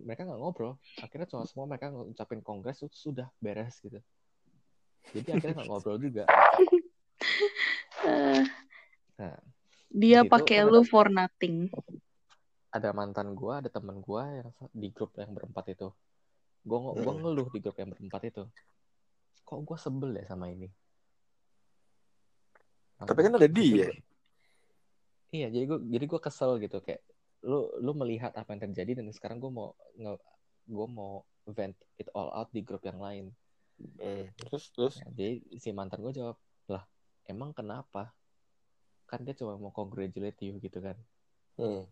mereka nggak ngobrol akhirnya cuma semua mereka ngucapin kongres itu sudah beres gitu jadi akhirnya nggak ngobrol juga Eh, nah dia pakai lu ada- for nothing. ada mantan gua ada teman gua yang di grup yang berempat itu gua ng- gua Hmm. ngeluh di grup yang berempat itu kok gua sebel ya sama ini Tapi kan ada dia. iya jadi gua jadi gua kesel gitu kayak lu lu melihat apa yang terjadi dan sekarang gua mau nge gua mau vent it all out di grup yang lain Hmm. Terus terus. Nah, jadi si mantan gue jawab lah emang kenapa kan dia cuma mau congratulate you gitu kan Hmm.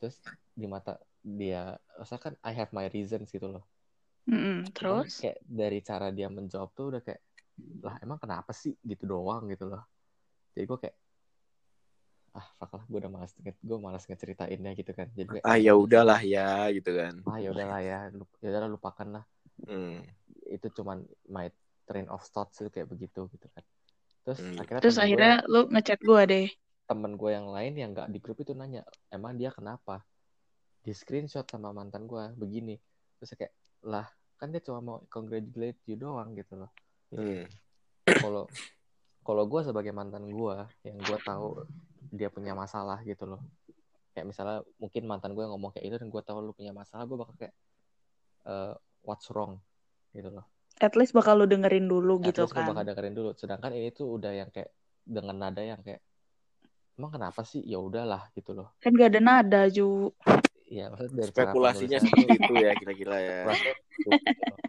terus di mata dia masa kan I have my reasons gitu loh Cuman terus? kayak dari cara dia menjawab tuh udah kayak lah emang kenapa sih gitu doang gitu loh jadi gue kayak ah fuck lah gue udah malas gue malas ngeceritain gitu kan jadi kayak, Ah ya udahlah ya gitu kan. ah ya udahlah ya ya udahlah lupakan lah Hmm. itu cuman my train of thoughts itu kayak begitu gitu kan terus Hmm. akhirnya Terus temen gue akhirnya lu ngechat gua deh. temen gue yang lain yang nggak di grup itu nanya emang dia kenapa di screenshot sama mantan gue begini terus kayak lah kan dia cuma mau congratulate you doang gitu loh Hmm. kalau kalau gue sebagai mantan gue yang gue tahu dia punya masalah gitu loh. Kayak misalnya mungkin mantan gue ngomong kayak itu dan gue tahu lu punya masalah gue bakal kayak eh, what's wrong? Gitu loh. At least bakal lu dengerin dulu At gitu least gue kan. bakal dengerin dulu. Sedangkan ini tuh udah yang kayak dengan nada yang kayak emang kenapa sih? Ya udahlah gitu loh. Kan gak ada nada, Ju. Iya, maksudnya Spekulasinya seperti itu ya kira-kira ya.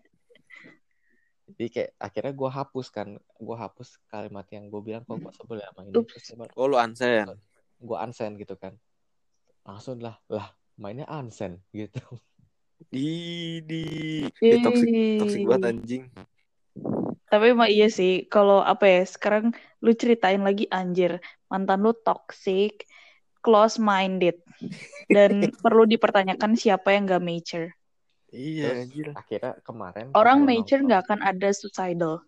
Jadi kayak akhirnya gue hapus kan, gue hapus kalimat yang gue bilang kok gue sebel ya sama ini. Oh lu unsend. gue unsend gitu kan. Langsung lah, lah mainnya unsend gitu. Di di di toxic toxic banget anjing. Tapi emang iya sih, kalau apa ya, sekarang lu ceritain lagi anjir, mantan lu toxic, close minded, dan perlu dipertanyakan siapa yang gak mature. Iya Terus akhirnya kemarin Orang nongkrong, nggak akan ada suicidal.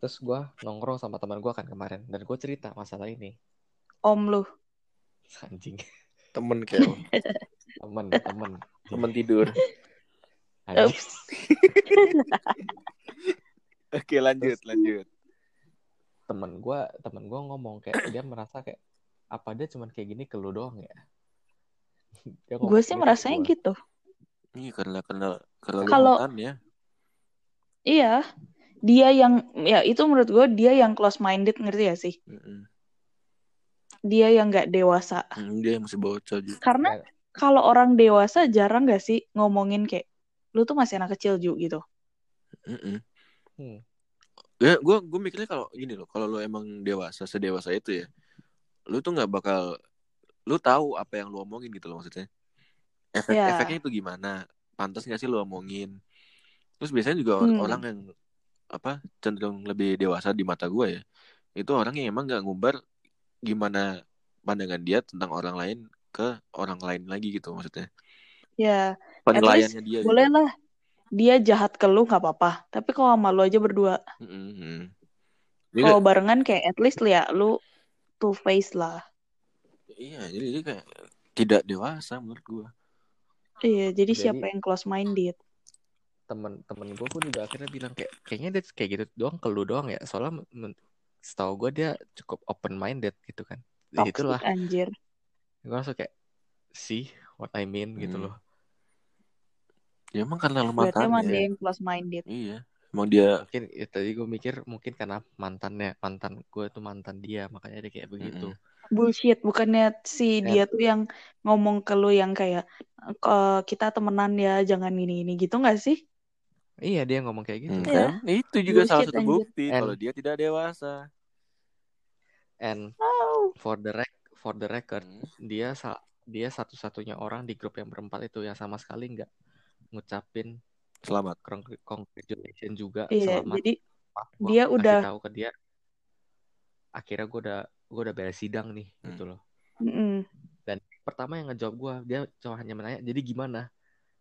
Terus gue nongkrong sama teman gue kan kemarin dan gue cerita masalah ini. Om lu. Anjing, Temen kayak temen, temen. temen tidur. Oke lanjut lanjut. temen gue temen gue ngomong kayak dia merasa kayak apa dia cuman kayak gini ke lu doang ya Gue sih gitu merasanya gua. gitu. Ini karena karena Kalau- ya. Iya. dia yang ya itu menurut gue dia yang close minded ngerti ya sih Mm-mm. dia yang nggak dewasa Hmm, dia masih bocah juga karena Ya, kalau orang dewasa jarang gak sih ngomongin kayak lu tuh masih anak kecil Ju gitu Mm-mm. hmm. ya gue gue mikirnya kalau gini loh kalau lu emang dewasa sedewasa itu ya lu tuh nggak bakal lu tahu apa yang lu omongin gitu loh maksudnya efek Ya. efeknya itu gimana pantas nggak sih lu omongin terus biasanya juga Hmm. orang yang apa cenderung lebih dewasa di mata gue ya itu orang yang emang nggak ngumbar gimana pandangan dia tentang orang lain ke orang lain lagi gitu maksudnya ya penilaiannya dia gitu. boleh lah dia jahat ke lu nggak apa-apa tapi kalau sama lu aja berdua. Jadi kalau barengan kayak at least ya lu two face lah iya jadi, jadi kayak tidak dewasa menurut gue iya jadi, Jadi- siapa yang close minded? Temen-temen gue pun juga akhirnya bilang kayak kayaknya dia kayak gitu doang ke lu doang ya. Soalnya men- setahu gue dia cukup open minded gitu kan. Toxic itulah. anjir. Gue langsung kayak see what I mean? gitu Hmm. loh. Ya emang karena lu berarti emang dia yang close minded. Iya emang dia mungkin ya, tadi gue mikir mungkin karena mantannya mantan gue tuh mantan dia makanya dia kayak begitu bullshit bukannya si Ya. dia tuh yang ngomong ke lu yang kayak "Eh, kita temenan ya jangan ini ini gitu nggak sih iya dia ngomong kayak gitu Hmm, kan? itu juga salah satu anjir. bukti And- kalau dia tidak dewasa and oh for the rec for the record Hmm. dia sa dia satu-satunya orang di grup yang berempat itu yang sama sekali nggak ngucapin selamat congr- congratulation juga iya selamat jadi dia udah- tahu ke dia akhirnya gue udah gue udah beres sidang nih Hmm. gitu loh. Mm-mm. pertama yang ngejawab gue dia cuma hanya menanya jadi gimana?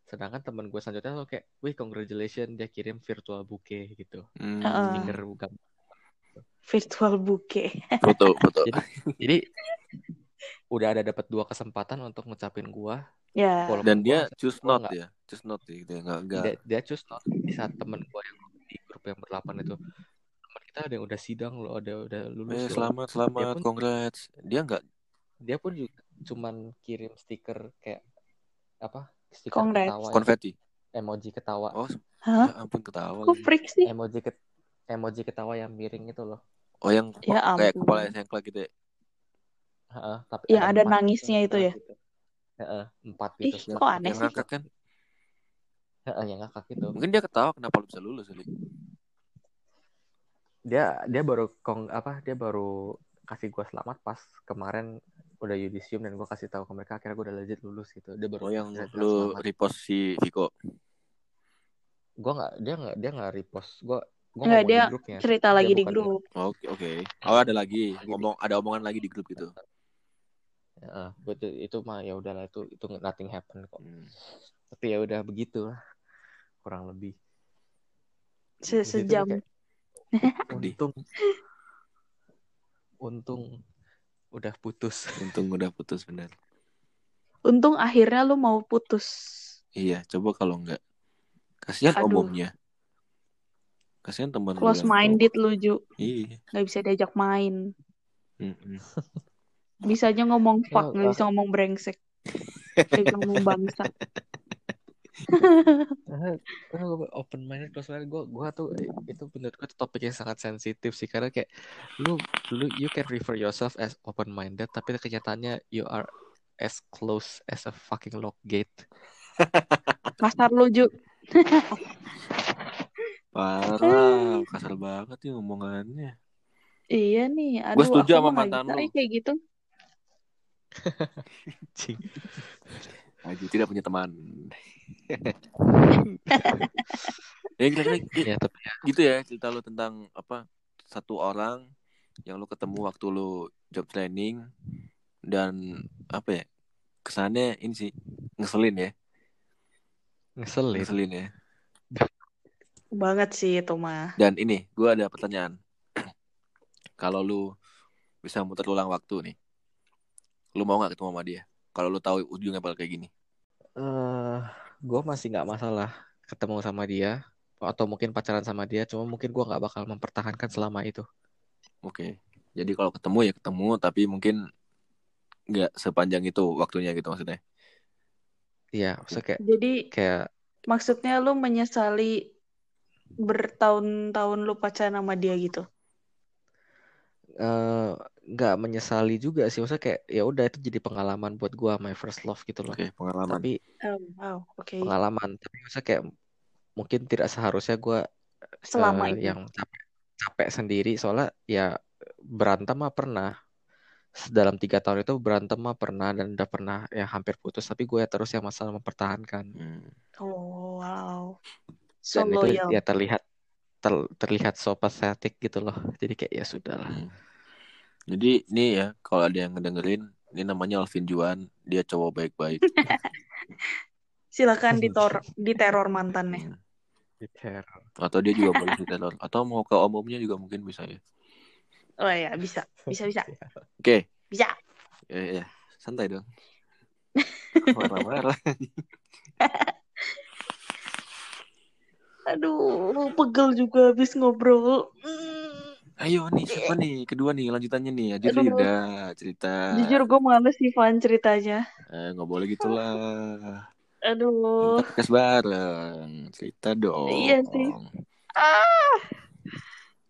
Sedangkan teman gue selanjutnya lo kayak wih congratulations dia kirim virtual bouquet gitu. Hmm, Heeh. stiker bukan virtual bouquet. Foto foto Jadi- jadi udah ada dapat dua kesempatan untuk ngucapin gue walaupun dan gua dia choose gua not nggak- ya choose not ya gitu ya nggak nggak. Dia, dia choose not di saat temen gue yang di grup yang berdelapan itu kita ada yang udah sidang loh ada udah lulus eh loh. selamat selamat pun- congrats dia nggak dia pun juga cuman kirim stiker kayak apa stiker Congrats. ketawa yang- konfeti emoji ketawa oh Hah? ya ampun ketawa kok freak sih emoji ket, emoji ketawa yang miring itu loh oh yang Ya kayak ampun. kepala sengklek gitu ya Heeh, tapi Yang ada empat nangisnya itu ya? gitu. Heeh, empat Ih, gitu kok aneh yang sih? ngakak kan Heeh, yang ngakak gitu mungkin dia ketawa kenapa lu bisa lulus kali dia dia baru kong apa dia baru kasih gua selamat pas kemarin udah yudisium dan gua kasih tahu ke mereka akhirnya gua udah legit lulus gitu. Dia baru oh yang lu repost si Viko? Gua nggak dia nggak dia nggak repost. Gua gua Nggak, dia di grupnya cerita Dia lagi di grup oke oke. Oh ada lagi. Ngomong ada omongan lagi di grup gitu? Heeh, betul itu mah ya udahlah itu itu nothing happen kok. Hmm. tapi ya udah begitu lah kurang lebih. Se- sejam. kayak. Untung. Untung udah putus. Untung udah putus bener. Untung akhirnya lu mau putus. Iya coba kalau enggak kasihan Aduh. omongnya. Kasihan teman lu close minded lu Ju. Iya. Nggak bisa diajak main. Bisa aja ngomong fuck Ya, nggak bisa ngomong brengsek. Nggak bisa ngomong bangsa open minded close minded gue gue tuh itu menurut gue topik yang sangat sensitif sih. Karena kayak lu lu you can refer yourself as open minded tapi kenyataannya you are as close as a fucking lock gate. Kasar lu Ju. Parah kasar banget nih omongannya. Iya nih aduh Gua setuju aku sama mantan bisa, lu. eh, kayak gitu. Aji tidak punya teman ya kira-kira gi- ya tapi ya. gitu ya cerita lu tentang apa satu orang yang lu ketemu waktu lu job training dan apa ya kesannya ini sih ngeselin ya. Ngeselin. Ngeselin ya. Banget sih itu mah. Dan ini gua ada pertanyaan. Kalau lu bisa muter ulang waktu nih lu mau nggak ketemu sama dia? Kalau lu tahu ujungnya bakal kayak gini. Eh gue masih nggak masalah ketemu sama dia atau mungkin pacaran sama dia cuma mungkin gue nggak bakal mempertahankan selama itu. Oke. Jadi kalau ketemu ya ketemu tapi mungkin nggak sepanjang itu waktunya gitu maksudnya. Iya maksudnya kayak jadi kayak maksudnya lu menyesali bertahun-tahun lu pacaran sama dia gitu? eh nggak menyesali juga sih maksudnya kayak ya udah itu jadi pengalaman buat gua my first love gitu loh Oke, pengalaman. tapi Oh, wow, oke. pengalaman tapi maksudnya kayak mungkin tidak seharusnya gua Selama itu. yang capek capek sendiri soalnya ya berantem mah pernah dalam tiga tahun itu berantem mah pernah dan udah pernah ya hampir putus tapi gue terus yang masalah mempertahankan Hmm. Oh, wow. So dan itu loyal. ya terlihat ter- terlihat so pathetic gitu loh jadi kayak ya sudah lah Hmm. Jadi ini ya kalau ada yang ngedengerin ini namanya Alvin Juan, dia cowok baik-baik. Silakan ditor diteror mantannya. Hmm. Diteror. Atau dia juga boleh diteror. Atau mau ke om-omnya juga mungkin bisa ya. Oh ya, bisa. Bisa, bisa. Oke, Bisa. ya, ya. santai dong. Marah-marah. Aduh, pegel juga habis ngobrol. Mm. Ayo nih, siapa nih? Kedua nih, lanjutannya nih. Aja Aduh. udah cerita. Jujur gue males sih Van ceritanya. Eh, nggak boleh gitulah. Aduh. Kita podcast bareng. Cerita dong. Iya sih. Ah.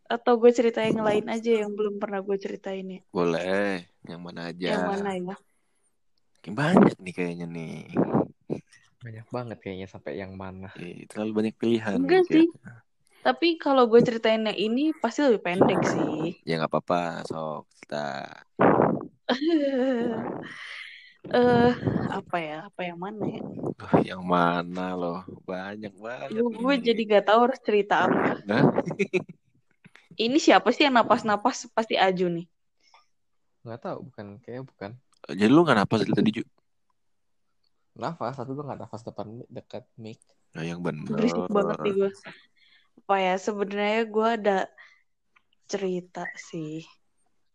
Atau gue cerita yang lain aja yang belum pernah gue ceritain ya. Boleh. Yang mana aja. Yang mana ya? Banyak nih kayaknya nih. banyak banget kayaknya sampai yang mana Eh, terlalu banyak pilihan. Enggak sih. Tapi kalau gue ceritainnya ini pasti lebih pendek sih. Ya nggak apa-apa, sok kita. Eh, apa ya? Apa yang mana ya? Duh, yang mana loh? Banyak banget. Gue, jadi gak tahu harus cerita apa. Hah? Ini siapa sih yang napas-napas pasti Aju nih. nggak tahu bukan kayaknya bukan Jadi lu nggak napas dari tadi Ju? nafas tapi gue nggak nafas depan dekat mic Nah, yang bener. Berisik banget nih gue. Apa ya? Sebenarnya gue ada cerita sih.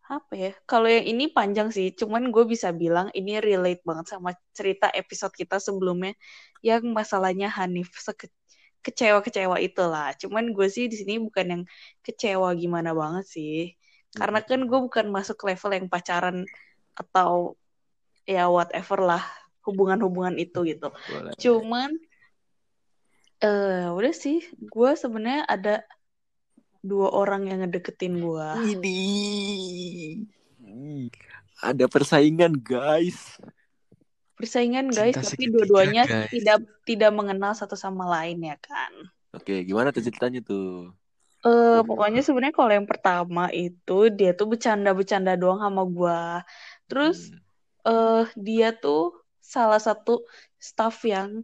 Apa ya? Kalau yang ini panjang sih. Cuman gue bisa bilang ini relate banget sama cerita episode kita sebelumnya yang masalahnya Hanif seke- kecewa-kecewa itulah. Cuman gue sih di sini bukan yang kecewa gimana banget sih. Karena kan gue bukan masuk level yang pacaran atau ya whatever lah hubungan-hubungan itu gitu. Boleh. Cuman eh udah sih, gue sebenarnya ada dua orang yang ngedeketin gue. Ini. Ada persaingan guys. Persaingan guys, Cinta tapi dua-duanya tidak tidak mengenal satu sama lain ya kan. Oke, gimana tuh ceritanya tuh? Eh pokoknya sebenarnya kalau yang pertama itu dia tuh bercanda-bercanda doang sama gue. Terus Hmm. eh dia tuh salah satu staff yang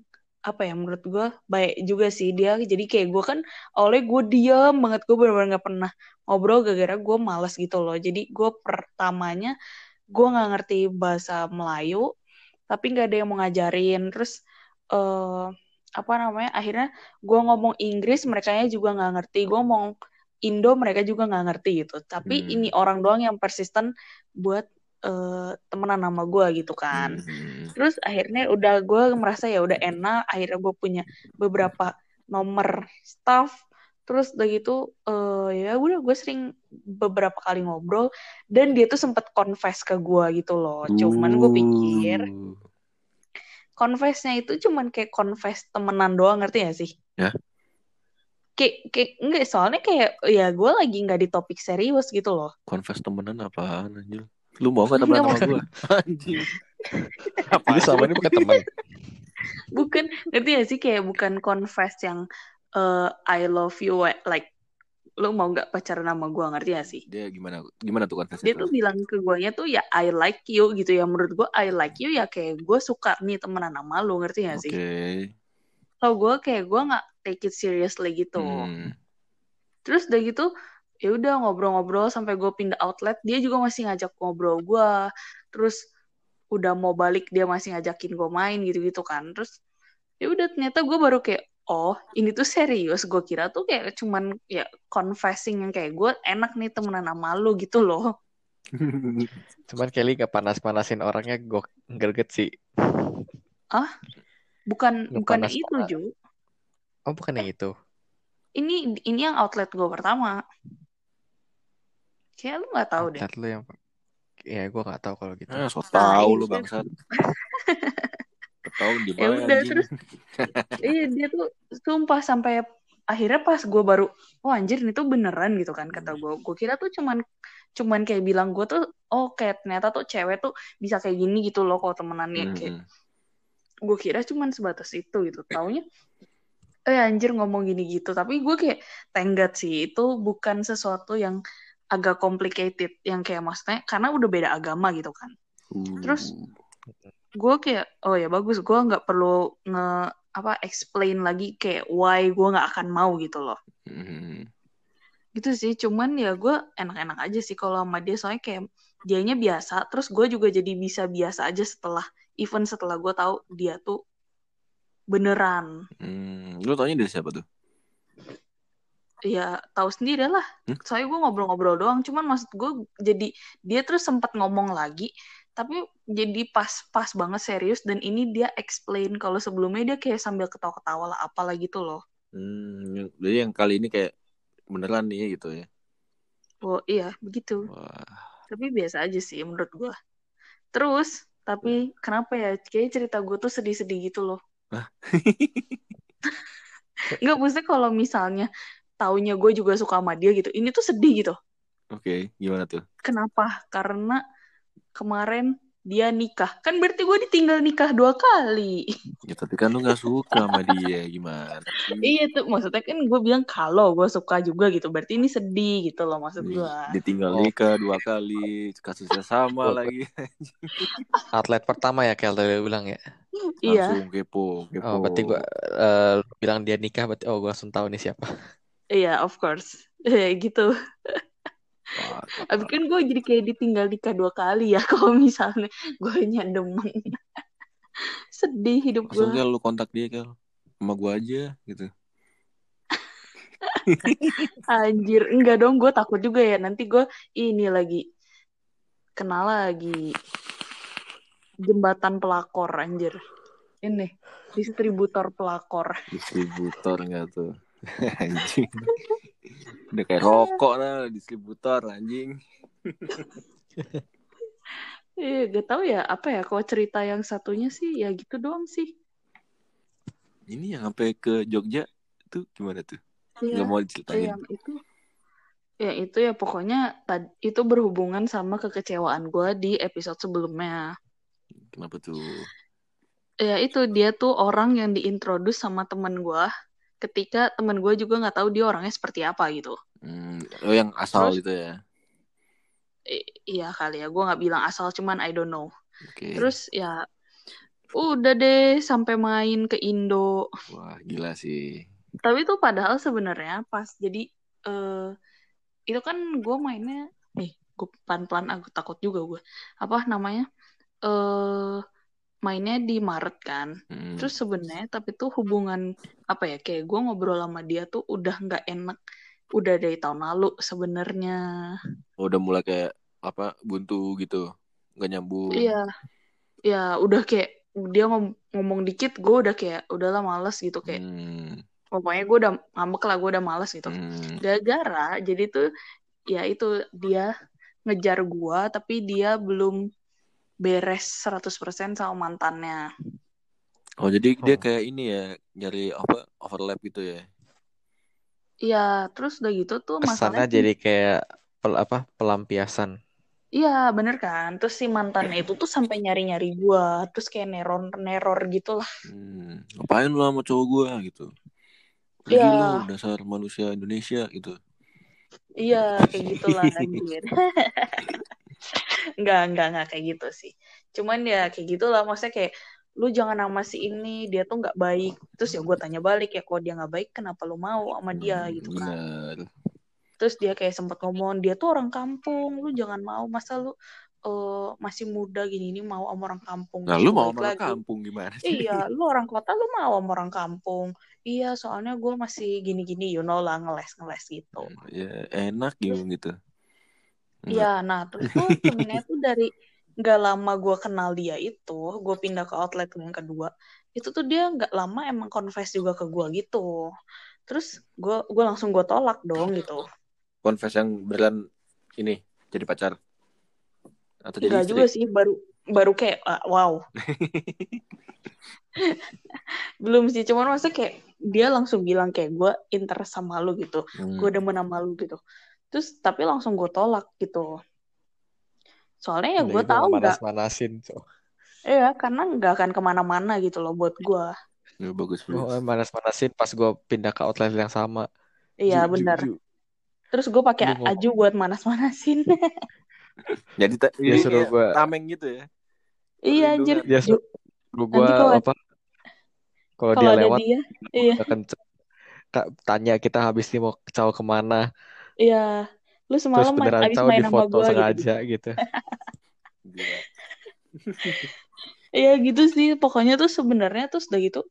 apa ya menurut gue baik juga sih dia. Jadi kayak gue kan awalnya gue diam banget gue benar-benar nggak pernah ngobrol gara-gara gue malas gitu loh. Jadi gue pertamanya gue nggak ngerti bahasa Melayu tapi nggak ada yang mau ngajarin. Terus eh apa namanya akhirnya gue ngomong Inggris mereka juga nggak ngerti. Gue ngomong Indo mereka juga nggak ngerti gitu. Tapi Hmm. ini orang doang yang persisten buat eh, temenan sama gue gitu kan Hmm. terus akhirnya udah gue merasa ya udah enak akhirnya gue punya beberapa nomor staff terus udah gitu eh, ya udah gue sering beberapa kali ngobrol dan dia tuh sempet confess ke gue gitu loh cuman gue pikir Uh. confessnya itu cuman kayak confess temenan doang ngerti gak sih Ya. kayak kayak enggak soalnya kayak ya gue lagi nggak di topik serius gitu loh Confess temenan apaan anjir? Lu mau gak temenan Nggak sama gue? Anjir. jadi selama ini bukan teman bukan ngerti gak sih kayak bukan confess yang eh, I love you like lu mau nggak pacaran sama gue ngerti gak sih Dia gimana? Gimana tuh confess dia tuh bilang ke guanya tuh ya I like you gitu ya menurut gue I like you ya kayak gue suka nih temenan sama lu ngerti gak Oke. sih so gue kayak gue nggak take it seriously gitu Hmm. terus udah gitu ya udah ngobrol-ngobrol sampai gue pindah outlet dia juga masih ngajak ngobrol gue terus udah mau balik dia masih ngajakin gue main gitu-gitu kan. Terus ya udah ternyata gue baru kayak oh ini tuh serius. Gue kira tuh kayak cuman ya confessing yang kayak gue enak nih temenan sama lu gitu loh. Cuman Kelly gak panas-panasin orangnya gue greget sih. Bukan Nggak bukan panas itu banget. Ju. Oh bukan yang itu? ini ini yang outlet gue pertama kayak lu nggak tahu deh. Outlet lu yang ya gue nggak tahu kalau gitu. Ah, so Nah, tau lu bangsat. Tahu di Ya mana udah, anjing? terus- iya dia tuh sumpah sampai akhirnya pas gue baru oh anjir ini tuh beneran gitu kan kata gue gue kira tuh cuman cuman kayak bilang gue tuh oh kayak ternyata tuh cewek tuh bisa kayak gini gitu loh kalau temenannya Hmm, kayak. Gue kira cuman sebatas itu gitu. Taunya eh anjir ngomong gini gitu. Tapi gue kayak tenggat sih itu bukan sesuatu yang agak complicated yang kayak maksudnya karena udah beda agama gitu kan Uh, Terus? gue kayak oh ya bagus gue nggak perlu nge apa explain lagi kayak why gue nggak akan mau gitu loh hmm. gitu sih cuman ya gue enak-enak aja sih kalau sama dia soalnya kayak dianya biasa terus gue juga jadi bisa biasa aja setelah even setelah gue tahu dia tuh beneran Hmm, lu taunya dari siapa tuh? Ya tahu sendiri lah Hmm? soalnya gue ngobrol-ngobrol doang. Cuman maksud gue jadi dia terus sempat ngomong lagi tapi jadi pas-pas banget serius. Dan ini dia explain kalau sebelumnya dia kayak sambil ketawa-ketawa lah apalah gitu loh. Hmm, jadi yang kali ini kayak beneran nih gitu ya. oh iya begitu. Wah. tapi biasa aja sih menurut gue terus tapi kenapa ya? Kayak cerita gue tuh sedih-sedih gitu loh. Hah? Enggak maksudnya kalau misalnya taunya gue juga suka sama dia gitu ini tuh sedih gitu Oke, gimana tuh? kenapa karena kemarin dia nikah kan berarti gue ditinggal nikah dua kali Ya tapi kan lu gak suka sama dia gimana iya tuh maksudnya kan gue bilang kalau gue suka juga gitu berarti ini sedih gitu loh maksud gue Ditinggal Oh. nikah dua kali, kasusnya sama Oh. lagi. Atlet pertama ya Kel tadi lu bilang ya. iya Langsung kepo, kepo. Oh, berarti gua eh, lu bilang dia nikah berarti oh gua langsung tahu nih siapa. Iya of course gitu Wah, Tapi kan gue jadi kayak ditinggal nikah dua kali ya kalau misalnya gue demen. Sedih hidup gue. Kel lu kontak dia Kel. Sama gua aja gitu. Anjir, enggak dong gue takut juga ya. Nanti gue ini lagi kenal lagi jembatan pelakor anjir. Ini distributor pelakor. Distributor enggak tuh? anjing. Udah kayak rokok lah distributor anjing. Eh, gak tahu ya apa ya kalau cerita yang satunya sih ya gitu doang sih. Ini yang sampai ke Jogja itu gimana tuh? Iya. Gak mau diceritain. yang itu ya itu ya pokoknya itu berhubungan sama kekecewaan gue di episode sebelumnya Kenapa tuh? ya itu dia tuh orang yang diintroduce sama temen gue ketika temen gue juga nggak tahu dia orangnya seperti apa gitu Hmm, oh yang asal Terus? gitu ya. I- iya kali ya gue nggak bilang asal cuman I don't know Oke. terus ya udah deh sampai main ke Indo Wah, gila sih. tapi tuh padahal sebenarnya pas jadi eh itu kan gue mainnya nih gue pelan-pelan aku takut juga gue apa namanya eh mainnya di Maret kan Hmm. terus sebenarnya tapi tuh hubungan apa ya kayak gue ngobrol sama dia tuh udah nggak enak udah dari tahun lalu sebenarnya Oh, udah mulai kayak apa buntu gitu. Gak nyambung. iya ya udah kayak dia ngom- ngomong dikit gue udah kayak udahlah males gitu kayak Hmm, pokoknya gue udah ngambek lah gue udah males gitu hmm. gara-gara jadi tuh ya itu dia ngejar gua tapi dia belum beres 100% sama mantannya. Oh, jadi dia Oh. kayak ini ya, nyari apa overlap gitu ya. Iya, terus udah gitu tuh masalahnya jadi kayak pel, apa pelampiasan. Iya, bener kan? Terus si mantannya itu tuh sampai nyari-nyari gua, terus kayak neror-neror gitu lah. Hmm, ngapain lu sama cowok gua gitu. Pergi Iya. lu dasar manusia Indonesia gitu. Iya, kayak gitulah anjir. Enggak, enggak, enggak kayak gitu sih. Cuman ya kayak gitulah, maksudnya kayak lu jangan sama si ini, dia tuh nggak baik. Terus ya gue tanya balik ya, kalau dia nggak baik, kenapa lu mau sama dia Hmm, gitu kan? Benar. Terus dia kayak sempat ngomong, dia tuh orang kampung, lu jangan mau, masa lu eh, masih muda gini ini mau sama orang kampung. Nah, lu mau sama lagi. kampung gimana sih? Iya, lu orang kota, lu mau sama orang kampung. Iya, soalnya gue masih gini-gini, you know lah, ngeles-ngeles gitu. Ya, enak gitu gitu. Iya, nah terus tuh sebenarnya tuh dari nggak lama gue kenal dia itu, gue pindah ke outlet yang kedua, itu tuh dia nggak lama emang confess juga ke gue gitu. Terus gue gue langsung gue tolak dong gitu. Confess yang beneran ini jadi pacar atau jadi Enggak istri? juga sih, baru baru kayak ah, wow belum sih cuman maksudnya kayak dia langsung bilang kayak gue interest sama lu gitu Hmm. gue demen sama lu gitu terus tapi langsung gue tolak gitu soalnya ya gue tahu nggak manas-manasin Cok. Iya, karena nggak akan ke mana-mana gitu loh buat gue. Ya, bagus Oh, bagus. manas-manasin pas gue pindah ke outlet yang sama Iya, benar. Terus gue pakai aju buat manas-manasin. Jadi ta- Dia ini suruh gua- tameng gitu ya. iya, anjir. Lu Nanti gue kalau- apa kalau dia lewat dia, iya, tanya kita habis ini mau caw ke mana iya. Lu terus semalam main, abis main sama foto gue gitu. sengaja gitu. Iya gitu sih. Pokoknya tuh sebenarnya tuh sudah gitu.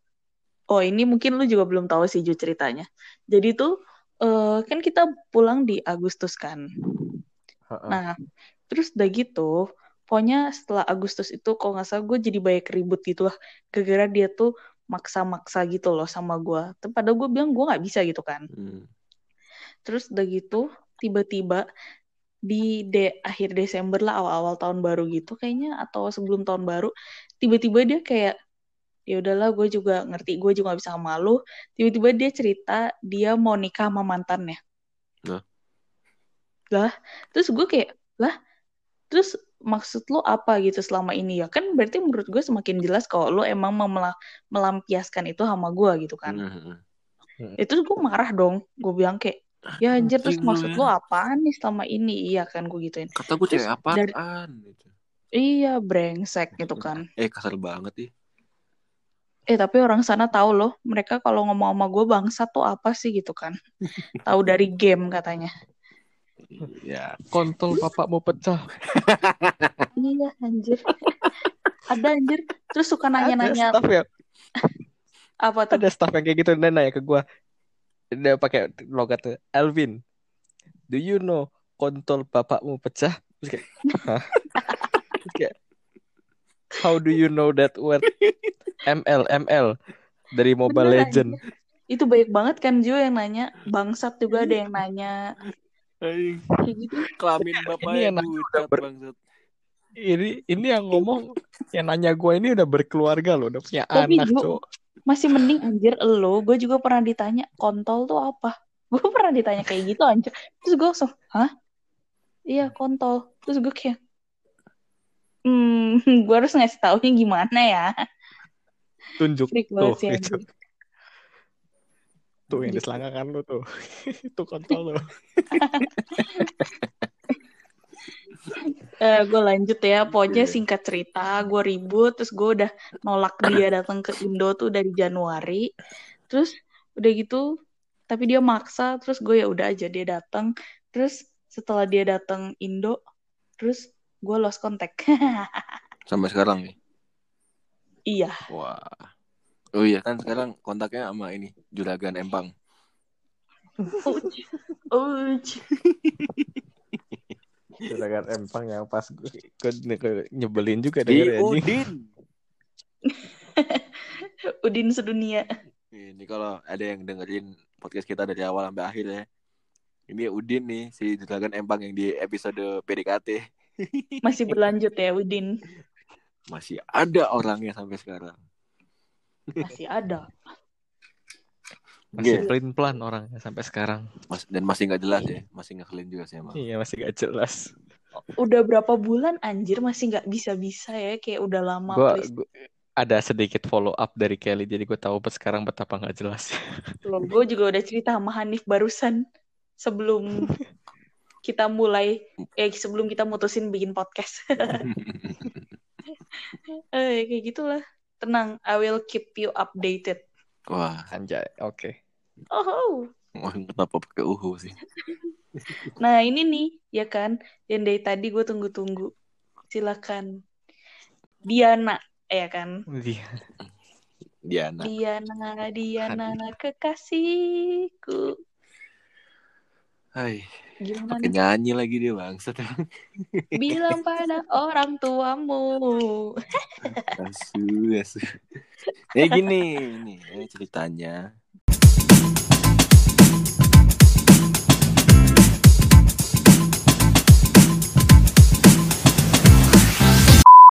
Oh ini mungkin lu juga belum tahu sih Ju ceritanya. Jadi tuh eh, kan kita pulang di Agustus kan. Heeh. Nah, terus udah gitu, pokoknya setelah Agustus itu kalau nggak salah gue jadi banyak ribut gitu lah. Gara-gara dia tuh maksa-maksa gitu loh sama gue. Tapi padahal gue bilang gue nggak bisa gitu kan. Hmm. Terus udah gitu, tiba-tiba di de akhir Desember lah awal-awal tahun baru gitu kayaknya atau sebelum tahun baru, tiba-tiba dia kayak ya udahlah gue juga ngerti gue juga gak bisa sama lu tiba-tiba dia cerita dia mau nikah sama mantannya. Lah? lah terus gue kayak lah terus maksud lu apa gitu selama ini ya? Kan berarti menurut gue semakin jelas kalau lu emang mau mela- melampiaskan itu sama gue gitu kan. Hmm. itu gue marah dong. Gue bilang kayak ya anjir terus lu maksud ya. lu apaan nih selama ini iya kan gue gituin Kata gue Terus cewek dari- apaan gitu. iya brengsek gitu kan Eh kasar banget sih. Eh tapi orang sana tahu loh, mereka kalau ngomong sama gue bangsa tuh apa sih gitu kan? tahu dari game katanya. Ya. Kontol bapak mau pecah. Iya anjir. Ada anjir. Terus suka Ada nanya-nanya staff ya, apa tuh? ada staff yang kayak gitu dan nanya ke gua. Dia pakai logat tuh, Alvin. Do you know kontol bapakmu pecah? Terus kayak? Terus kayak, How do you know that word? ML ML dari Mobile Bener, Legend. Itu baik banget kan Jo yang nanya. Bangsat juga ada yang nanya. Gitu. Kelamin Ini bapaknya yang nanya bucat udah ber- bangsat. Ini ini yang ngomong yang nanya gua ini udah berkeluarga loh, udah punya Tapi, anak, Cok. Masih mending anjir elo. Gue juga pernah ditanya kontol tuh apa. Gue pernah ditanya kayak gitu anjir. Terus gue langsung, hah? Iya kontol. Terus gue kayak, hmm, gue harus ngasih taunya gimana ya? Tunjuk Freak tuh sih itu. Tuh yang Gitu. diselangkangan lu tuh. Itu kontol lu. Eh, gue lanjut ya, pokoknya Iya. singkat cerita, gue ribut, terus gue udah nolak dia datang ke Indo tuh dari Januari, terus udah gitu, tapi dia maksa, terus gue ya udah aja dia datang, terus setelah dia datang Indo, terus gue lost contact. Sampai sekarang nih. iya, Wah. Oh iya kan sekarang kontaknya sama ini Juragan Empang. Uj. Uj. Juragan empang yang pas gue, nyebelin juga Di denger ya. Udin. Udin sedunia. Ini kalau ada yang dengerin podcast kita dari awal sampai akhir ya. Ini Udin nih si Juragan Empang yang di episode PDKT. Masih berlanjut ya, Udin. Masih ada orangnya sampai sekarang. Masih ada. Masih Iya. pelin pelan orangnya sampai sekarang. Mas, dan masih nggak jelas ya, masih ngeselin juga sih emang. Iya masih gak jelas. Udah berapa bulan anjir masih nggak bisa-bisa ya, kayak udah lama. Gue please. ada sedikit follow up dari Kelly jadi gue tahu sekarang betapa nggak jelas. Loh, gue juga udah cerita sama Hanif barusan sebelum kita mulai eh sebelum kita mutusin bikin podcast. eh kayak gitulah. Tenang, I will keep you updated. Wah, Anjay, oke. Oh. wah, kenapa pakai uhu sih? Nah, ini nih, ya kan? Yang dari tadi gue tunggu-tunggu. Silakan. Diana, ya kan? Dia Diana. Diana, Diana, kekasihku. Hai, Gimana nyanyi lagi dia bangsat. Bilang pada orang tuamu. Asu, asu. Eh gini, ini eh, ceritanya.